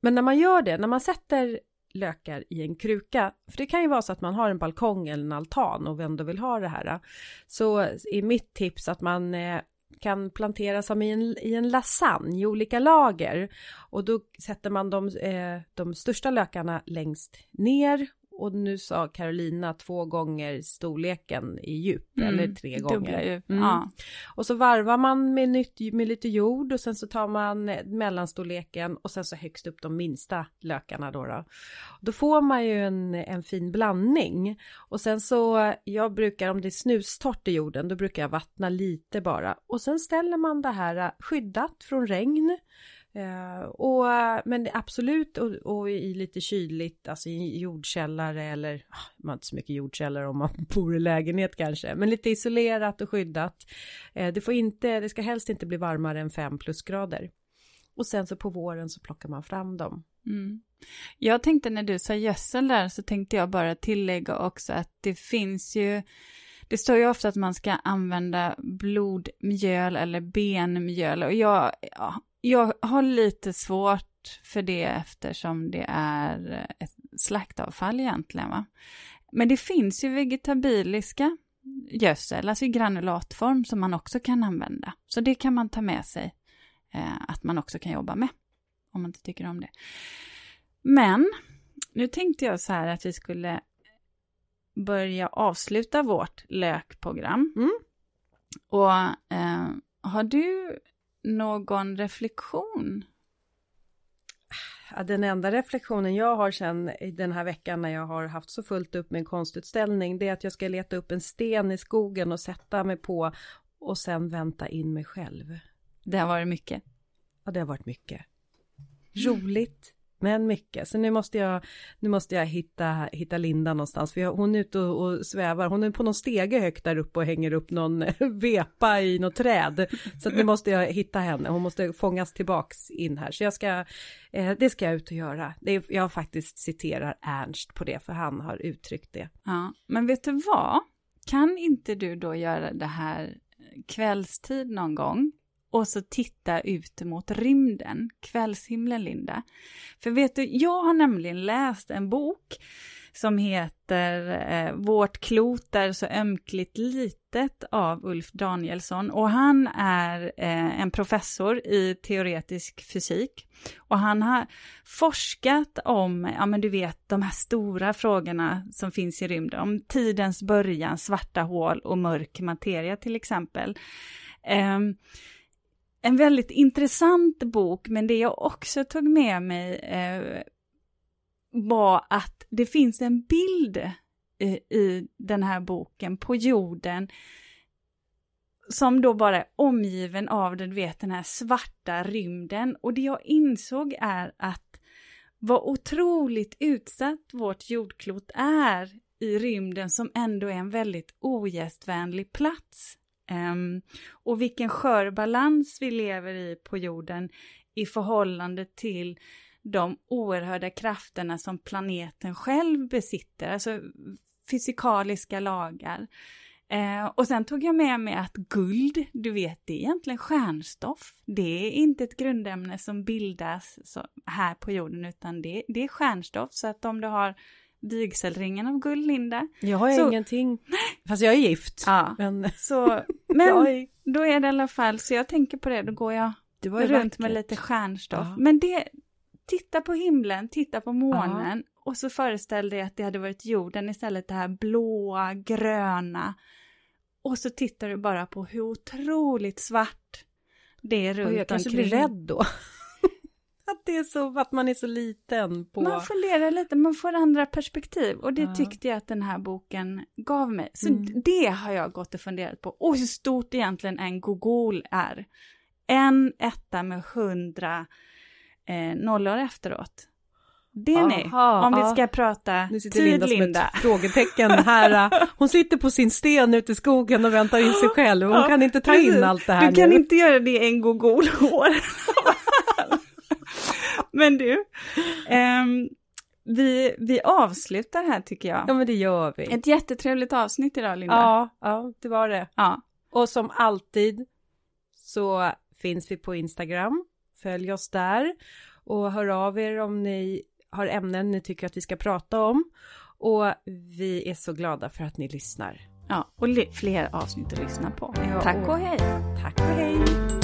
Men när man gör det, när man sätter lökar i en kruka, för det kan ju vara så att man har en balkong eller en altan och ändå vill ha det här, eh. så är mitt tips att man eh, kan plantera som i en, i en lasagne i olika lager. Och då sätter man de, eh, de största lökarna längst ner och nu sa Carolina två gånger storleken i djup Mm, eller tre gånger. djup. Mm. Ja. Och så varvar man med, nytt, med lite jord och sen så tar man mellanstorleken och sen så högst upp de minsta lökarna då. Då, då får man ju en, en fin blandning. Och sen så, jag brukar, om det är snustort i jorden, då brukar jag vattna lite bara. Och sen ställer man det här skyddat från regn. Eh, och, men absolut och, och i lite kyligt, alltså i jordkällare eller, ah, man har inte så mycket jordkällare om man (laughs) bor i lägenhet kanske, men lite isolerat och skyddat. Eh, det får inte, det ska helst inte bli varmare än 5 plusgrader. Och sen så på våren så plockar man fram dem. Mm. Jag tänkte när du sa gödsel där så tänkte jag bara tillägga också att det finns ju det står ju ofta att man ska använda blodmjöl eller benmjöl och jag, ja, jag har lite svårt för det eftersom det är ett slaktavfall egentligen. Va? Men det finns ju vegetabiliska gödsel, alltså i granulatform som man också kan använda. Så det kan man ta med sig eh, att man också kan jobba med om man inte tycker om det. Men nu tänkte jag så här att vi skulle börja avsluta vårt lökprogram. Mm. Och eh, har du någon reflektion? Den enda reflektionen jag har sen i den här veckan när jag har haft så fullt upp med en konstutställning det är att jag ska leta upp en sten i skogen och sätta mig på och sen vänta in mig själv. Det har varit mycket. Ja, det har varit mycket. Roligt, men mycket. Så nu måste jag, nu måste jag hitta, hitta Linda någonstans. För jag, hon är ute och, och svävar. Hon är på någon stege högt där uppe och hänger upp någon (laughs) vepa i något träd. Så att nu måste jag hitta henne. Hon måste fångas tillbaks in här. Så jag ska, eh, det ska jag ut och göra. Det jag faktiskt citerar Ernst på det, för han har uttryckt det. Ja, men vet du vad? Kan inte du då göra det här kvällstid någon gång? Och så titta ut mot rymden, kvällshimlen Linda. För vet du, jag har nämligen läst en bok som heter eh, Vårt klot är så ömkligt litet av Ulf Danielsson och han är eh, en professor i teoretisk fysik och han har forskat om, ja men du vet de här stora frågorna som finns i rymden, om tidens början, svarta hål och mörk materia till exempel. Eh, en väldigt intressant bok, men det jag också tog med mig eh, var att det finns en bild i, i den här boken på jorden som då bara är omgiven av du vet, den här svarta rymden. Och det jag insåg är att vad otroligt utsatt vårt jordklot är i rymden som ändå är en väldigt ogästvänlig plats. Um, och vilken skör balans vi lever i på jorden i förhållande till de oerhörda krafterna som planeten själv besitter, alltså fysikaliska lagar. Eh, och sen tog jag med mig att guld, du vet, det är egentligen stjärnstoff. Det är inte ett grundämne som bildas så, här på jorden, utan det, det är stjärnstoff. Så att om du har vigselringen av guld, Linda. Jag har så, ingenting, fast jag är gift. Ja, men, så, (laughs) men då är det i alla fall, så jag tänker på det, då går jag runt vackert. med lite stjärnstoff. Ja. Men det, titta på himlen, titta på månen ja. och så föreställ dig att det hade varit jorden istället det här blåa, gröna. Och så tittar du bara på hur otroligt svart det är runt omkring. Jag kanske blir rädd då. Att det är så, att man är så liten på... Man funderar lite, man får andra perspektiv och det ja. tyckte jag att den här boken gav mig. Så mm. det har jag gått och funderat på. Och hur stort egentligen en gogol är. En etta med hundra eh, nollor efteråt. Det är ni, om vi ska prata nu sitter Linda. som Linda. ett (laughs) frågetecken här. Hon sitter på sin sten ute i skogen och väntar in sig själv. Hon ja, kan inte ta precis. in allt det här Du kan inte göra det en gogolhår. (laughs) (laughs) Men du, um, vi, vi avslutar här tycker jag. Ja men det gör vi. Ett jättetrevligt avsnitt idag Linda. Ja, ja det var det. Ja. Och som alltid så finns vi på Instagram. Följ oss där och hör av er om ni har ämnen ni tycker att vi ska prata om. Och vi är så glada för att ni lyssnar. Ja, och fler avsnitt att lyssna på. Ja, tack och hej! Tack och hej!